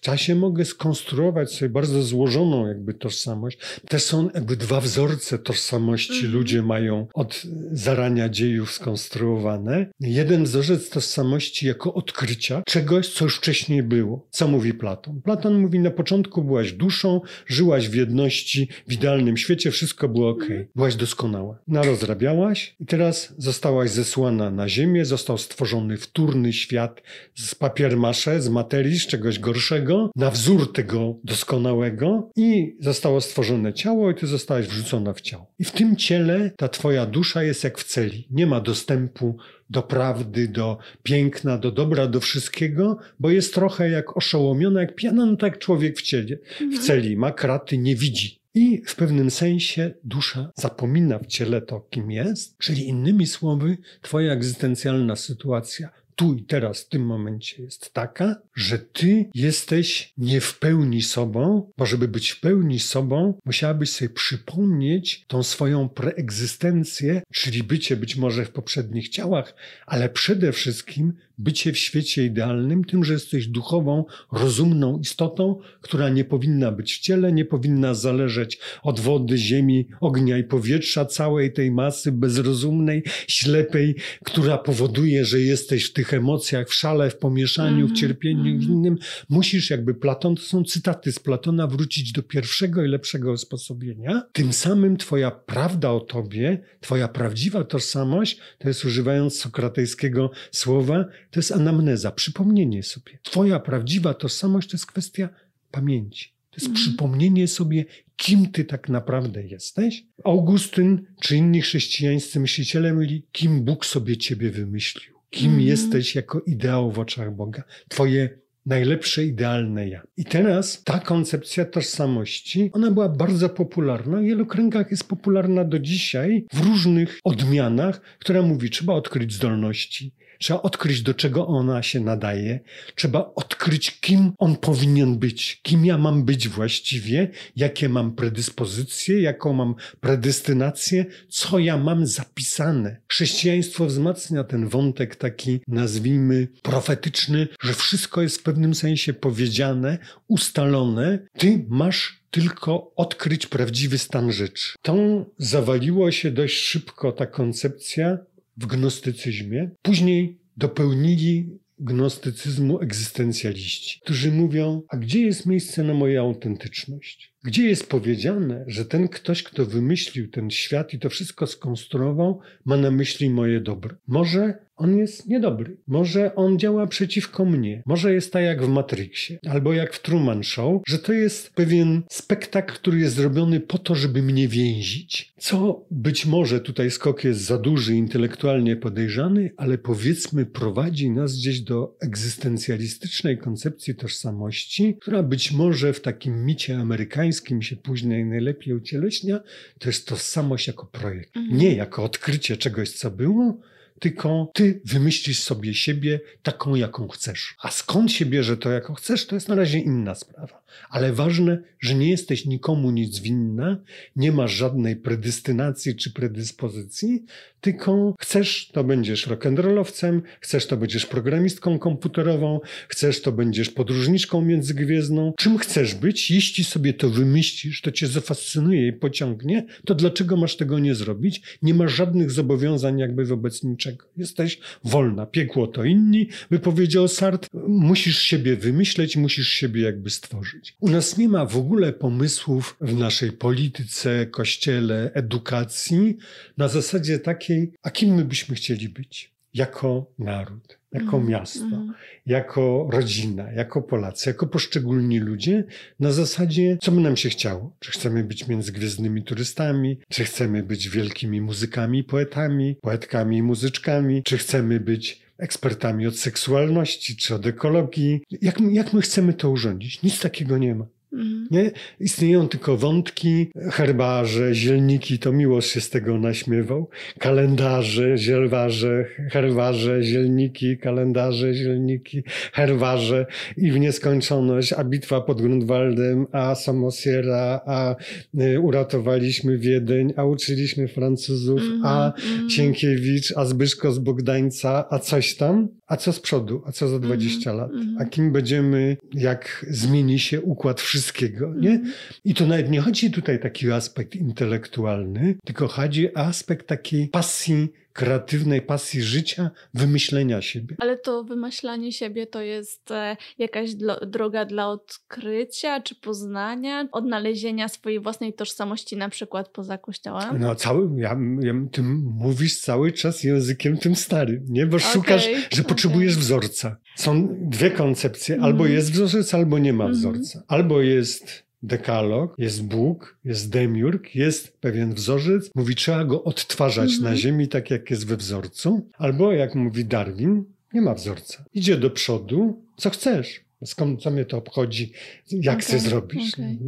czasie mogę skonstruować sobie bardzo złożoną jakby tożsamość. Te są jakby dwa wzorce tożsamości mm. ludzie mają od zarania dziejów skonstruowane. Jeden wzorzec tożsamości jako odkrycia czegoś, co już wcześniej było. Co mówi Platon? Platon mówi, na początku byłaś duszą, żyłaś w jedności, w idealnym świecie, wszystko było ok. Mm. Byłaś doskonała. Narozrabiałaś i teraz zostałaś zesłana na ziemię, został stworzony wtórny świat z papiermasze, z materii, z czegoś gorszego, na wzór tego doskonałego i zostało stworzone ciało i ty zostałaś wrzucona w ciało. I w tym ciele ta twoja dusza jest jak w celi. Nie ma dostępu do prawdy, do piękna, do dobra, do wszystkiego, bo jest trochę jak oszołomiona, jak pijana, no tak człowiek w ciele, w mhm. celi, ma kraty, nie widzi. I w pewnym sensie dusza zapomina w ciele to, kim jest, czyli innymi słowy, twoja egzystencjalna sytuacja tu i teraz, w tym momencie jest taka, że ty jesteś nie w pełni sobą, bo żeby być w pełni sobą, musiałabyś sobie przypomnieć tą swoją preegzystencję, czyli bycie być może w poprzednich ciałach, ale przede wszystkim bycie w świecie idealnym, tym, że jesteś duchową, rozumną istotą, która nie powinna być w ciele, nie powinna zależeć od wody, ziemi, ognia i powietrza, całej tej masy bezrozumnej, ślepej, która powoduje, że jesteś w tych emocjach, w szale, w pomieszaniu, mm -hmm. w mhm, cierpieniu mm -hmm. innym. Musisz jakby Platon, to są cytaty z Platona, wrócić do pierwszego i lepszego usposobienia. Tym samym twoja prawda o tobie, twoja prawdziwa tożsamość, to jest używając sokratejskiego słowa, to jest anamneza, przypomnienie sobie. Twoja prawdziwa tożsamość to jest kwestia pamięci. To jest mhm. przypomnienie sobie, kim ty tak naprawdę jesteś. Augustyn czy inni chrześcijańscy myśliciele mówili, kim Bóg sobie ciebie wymyślił. Kim mhm. jesteś jako ideał w oczach Boga. Twoje najlepsze, idealne ja. I teraz ta koncepcja tożsamości, ona była bardzo popularna. W wielu kręgach jest popularna do dzisiaj w różnych odmianach, która mówi, trzeba odkryć zdolności, Trzeba odkryć, do czego ona się nadaje. Trzeba odkryć, kim on powinien być, kim ja mam być właściwie, jakie mam predyspozycje, jaką mam predestynację, co ja mam zapisane. Chrześcijaństwo wzmacnia ten wątek taki, nazwijmy, profetyczny, że wszystko jest w pewnym sensie powiedziane, ustalone. Ty masz tylko odkryć prawdziwy stan rzeczy. Tą zawaliło się dość szybko ta koncepcja w gnostycyzmie. Później dopełnili gnostycyzmu egzystencjaliści, którzy mówią: A gdzie jest miejsce na moją autentyczność? Gdzie jest powiedziane, że ten ktoś, kto wymyślił ten świat i to wszystko skonstruował, ma na myśli moje dobro? Może on jest niedobry. Może on działa przeciwko mnie. Może jest tak jak w Matrixie, albo jak w Truman Show, że to jest pewien spektakl, który jest zrobiony po to, żeby mnie więzić. Co być może tutaj skok jest za duży, intelektualnie podejrzany, ale powiedzmy prowadzi nas gdzieś do egzystencjalistycznej koncepcji tożsamości, która być może w takim micie amerykańskim się później najlepiej ucieleśnia, to jest tożsamość jako projekt. Mhm. Nie jako odkrycie czegoś, co było, tylko ty wymyślisz sobie siebie taką, jaką chcesz. A skąd się bierze to, jaką chcesz, to jest na razie inna sprawa. Ale ważne, że nie jesteś nikomu nic winna, nie masz żadnej predestynacji czy predyspozycji, tylko chcesz, to będziesz rock'n'rollowcem, chcesz, to będziesz programistką komputerową, chcesz, to będziesz podróżniczką międzygwiezdną. Czym chcesz być? Jeśli sobie to wymyślisz, to cię zafascynuje i pociągnie, to dlaczego masz tego nie zrobić? Nie masz żadnych zobowiązań jakby wobec niczego. Jesteś wolna. Piekło to inni, by powiedział Sartre. Musisz siebie wymyśleć, musisz siebie jakby stworzyć. U nas nie ma w ogóle pomysłów w naszej polityce, kościele, edukacji na zasadzie takiej, a kim my byśmy chcieli być. jako naród, jako Mhm, miasto, mhm. jako rodzina, jako Polacy, jako poszczególni ludzie, na zasadzie, co by nam się chciało. Czy chcemy być międzygwiezdnymi turystami, czy chcemy być wielkimi muzykami, poetami, poetkami i muzyczkami, czy chcemy być ekspertami od seksualności, czy od ekologii. Jak, jak my chcemy to urządzić? Nic takiego nie ma. Mhm. Nie? Istnieją tylko wątki, herbarze, zielniki, to miłość się z tego naśmiewał. Kalendarze, zielwarze, herbarze, zielniki, kalendarze, zielniki, herbarze i w nieskończoność, a bitwa pod Grunwaldem, a Samosiera, a y, uratowaliśmy Wiedeń, a uczyliśmy Francuzów, a Mhm, mhm. Cienkiewicz, a Zbyszko z Bogdańca, a coś tam. A co z przodu? A co za 20 lat? mhm. A kim będziemy, jak zmieni się układ wszystkiego, nie? Mhm. I to nawet nie chodzi tutaj taki aspekt intelektualny, tylko chodzi o aspekt takiej pasji, kreatywnej pasji życia, wymyślenia siebie. Ale to wymyślanie siebie to jest e, jakaś droga dla odkrycia czy poznania, odnalezienia swojej własnej tożsamości na przykład poza kościołem? No cały, ja, ja, ty mówisz cały czas językiem tym starym, nie? Bo szukasz, Okej, że potrzebujesz okej. wzorca. Są dwie koncepcje, Mhm. albo jest wzorzec, albo nie ma Mhm. wzorca. Albo jest dekalog, jest Bóg, jest demiurg, jest pewien wzorzec, mówi trzeba go odtwarzać Mhm. na ziemi tak jak jest we wzorcu, albo jak mówi Darwin, nie ma wzorca. Idzie do przodu, co chcesz. Skąd, co mnie to obchodzi, jak Okej, chcesz zrobisz? okej.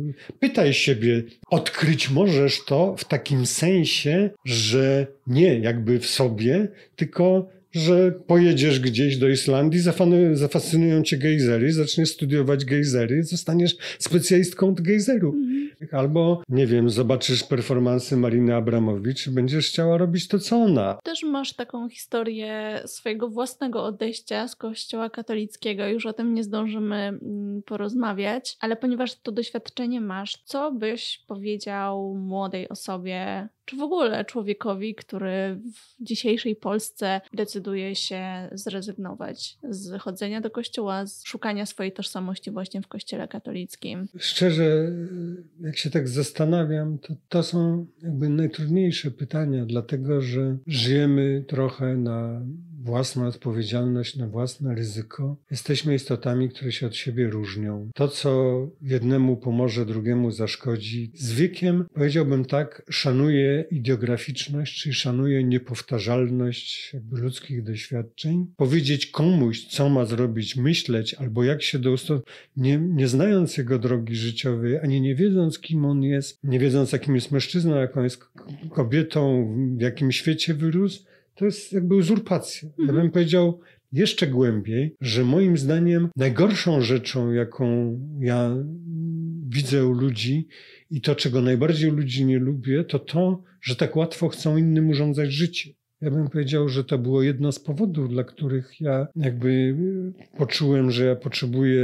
Pytaj siebie, odkryć możesz to w takim sensie, że nie jakby w sobie, tylko że pojedziesz gdzieś do Islandii, zafascynują cię gejzery, zaczniesz studiować gejzery, zostaniesz specjalistką od gejzerów. Mhm. Albo, nie wiem, zobaczysz performansy Mariny Abramowicz i będziesz chciała robić to, co ona. Też masz taką historię swojego własnego odejścia z kościoła katolickiego. Już o tym nie zdążymy mm, porozmawiać, ale ponieważ to doświadczenie masz, co byś powiedział młodej osobie, czy w ogóle człowiekowi, który w dzisiejszej Polsce decyduje się zrezygnować z chodzenia do kościoła, z szukania swojej tożsamości właśnie w kościele katolickim? Szczerze, jak się tak zastanawiam, to to są jakby najtrudniejsze pytania, dlatego że żyjemy trochę na własną odpowiedzialność, na własne ryzyko. Jesteśmy istotami, które się od siebie różnią. To, co jednemu pomoże, drugiemu zaszkodzi. Z wiekiem, powiedziałbym tak, szanuję ideograficzność, czyli szanuję niepowtarzalność ludzkich doświadczeń. Powiedzieć komuś, co ma zrobić, myśleć, albo jak się do usto- nie, nie znając jego drogi życiowej, ani nie wiedząc, kim on jest, nie wiedząc, jakim jest mężczyzną, jaką jest kobietą, w jakim świecie wyrósł, to jest jakby uzurpacja. Ja Mhm. bym powiedział jeszcze głębiej, że moim zdaniem najgorszą rzeczą, jaką ja widzę u ludzi i to, czego najbardziej u ludzi nie lubię, to to, że tak łatwo chcą innym urządzać życie. Ja bym powiedział, że to było jedno z powodów, dla których ja jakby y, poczułem, że ja potrzebuję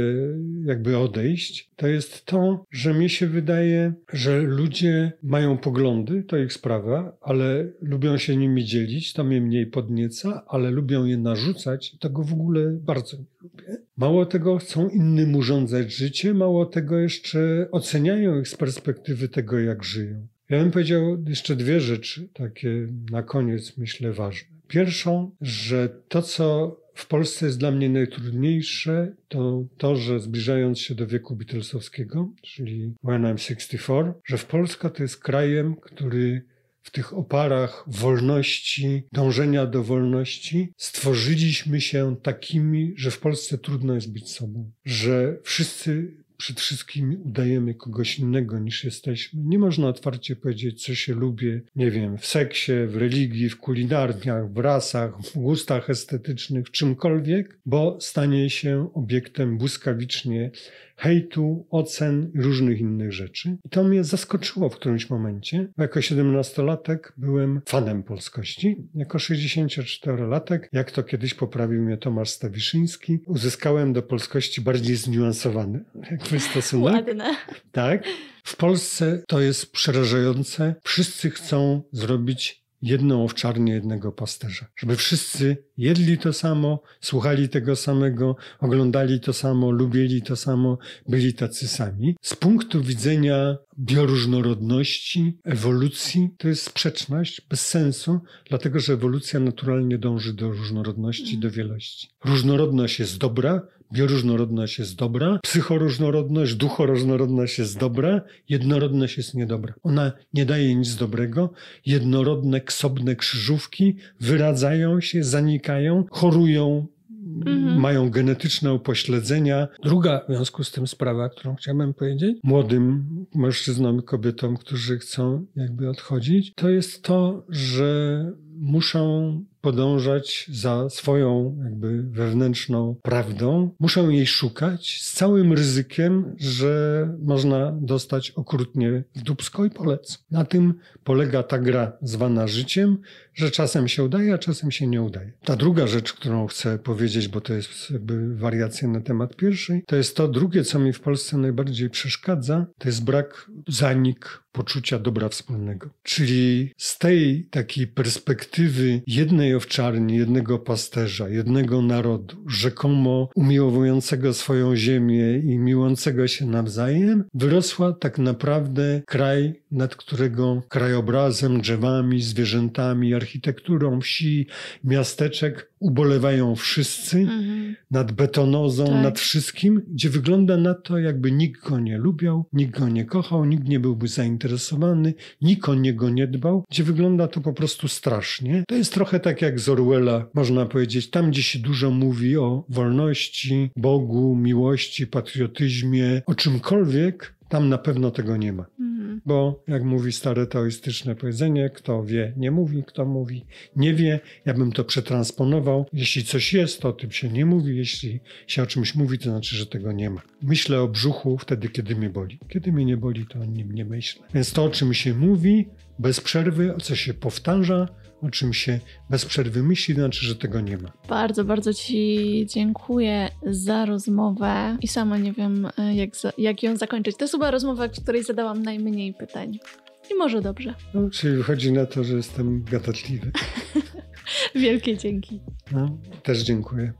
jakby odejść. To jest to, że mi się wydaje, że ludzie mają poglądy, to ich sprawa, ale lubią się nimi dzielić, to mnie mniej podnieca, ale lubią je narzucać, tego w ogóle bardzo nie lubię. Mało tego, chcą innym urządzać życie, mało tego jeszcze oceniają ich z perspektywy tego, jak żyją. Ja bym powiedział jeszcze dwie rzeczy, takie na koniec myślę ważne. Pierwszą, że to, co w Polsce jest dla mnie najtrudniejsze, to to, że zbliżając się do wieku Beatlesowskiego, czyli When I'm 64, że w Polska to jest krajem, który w tych oparach wolności, dążenia do wolności, stworzyliśmy się takimi, że w Polsce trudno jest być sobą, że wszyscy przed wszystkim udajemy kogoś innego niż jesteśmy. Nie można otwarcie powiedzieć, co się lubię, nie wiem, w seksie, w religii, w kulinarniach, w rasach, w gustach estetycznych, czymkolwiek, bo stanie się obiektem błyskawicznie hejtu, ocen i różnych innych rzeczy. I to mnie zaskoczyło w którymś momencie, bo jako 17-latek byłem fanem polskości. Jako 64-latek, jak to kiedyś poprawił mnie Tomasz Stawiszyński, uzyskałem do polskości bardziej zniuansowany jakby stosunek. Ładne. Tak. W Polsce to jest przerażające. Wszyscy chcą zrobić jedną owczarnię, jednego pasterza. Żeby wszyscy jedli to samo, słuchali tego samego, oglądali to samo, lubili to samo, byli tacy sami. Z punktu widzenia bioróżnorodności, ewolucji, to jest sprzeczność, bez sensu, dlatego że ewolucja naturalnie dąży do różnorodności, do wielości. Różnorodność jest dobra, bioróżnorodność jest dobra, psychoróżnorodność, duchoróżnorodność jest dobra, jednorodność jest niedobra. Ona nie daje nic dobrego. Jednorodne, ksobne krzyżówki wyradzają się, zanikają, chorują, Mhm. mają genetyczne upośledzenia. Druga w związku z tym sprawa, którą chciałbym powiedzieć młodym mężczyznom i kobietom, którzy chcą jakby odchodzić, to jest to, że muszą podążać za swoją jakby wewnętrzną prawdą, muszą jej szukać z całym ryzykiem, że można dostać okrutnie w dubsko i polec. Na tym polega ta gra zwana życiem, że czasem się udaje, a czasem się nie udaje. Ta druga rzecz, którą chcę powiedzieć, bo to jest jakby wariacja na temat pierwszej, to jest to drugie, co mi w Polsce najbardziej przeszkadza, to jest brak, zanik poczucia dobra wspólnego. Czyli z tej takiej perspektywy jednej owczarni, jednego pasterza, jednego narodu, rzekomo umiłowującego swoją ziemię i miłującego się nawzajem, wyrosła tak naprawdę kraj, nad którego krajobrazem, drzewami, zwierzętami, architekturą wsi, miasteczek ubolewają wszyscy mhm. nad betonozą, tak. nad wszystkim, gdzie wygląda na to, jakby nikt go nie lubiał, nikt go nie kochał, nikt nie byłby zainteresowany, nikt o niego nie dbał, gdzie wygląda to po prostu strasznie. To jest trochę tak jak z Orwella, można powiedzieć, tam gdzie się dużo mówi o wolności, Bogu, miłości, patriotyzmie, o czymkolwiek, tam na pewno tego nie ma. Mhm. Bo jak mówi stare taoistyczne powiedzenie, kto wie, nie mówi, kto mówi, nie wie. Ja bym to przetransponował. Jeśli coś jest, to o tym się nie mówi. Jeśli się o czymś mówi, to znaczy, że tego nie ma. Myślę o brzuchu wtedy, kiedy mnie boli. Kiedy mnie nie boli, to o nim nie myślę. Więc to, o czym się mówi bez przerwy, o co się powtarza, o czym się bez przerwy myśli, znaczy, że tego nie ma. Bardzo, bardzo Ci dziękuję za rozmowę i sama nie wiem, e, jak, za, jak ją zakończyć. To jest chyba rozmowa, w której zadałam najmniej pytań. I może dobrze. No, czyli wychodzi na to, że jestem gadatliwy. Wielkie dzięki. No, też dziękuję.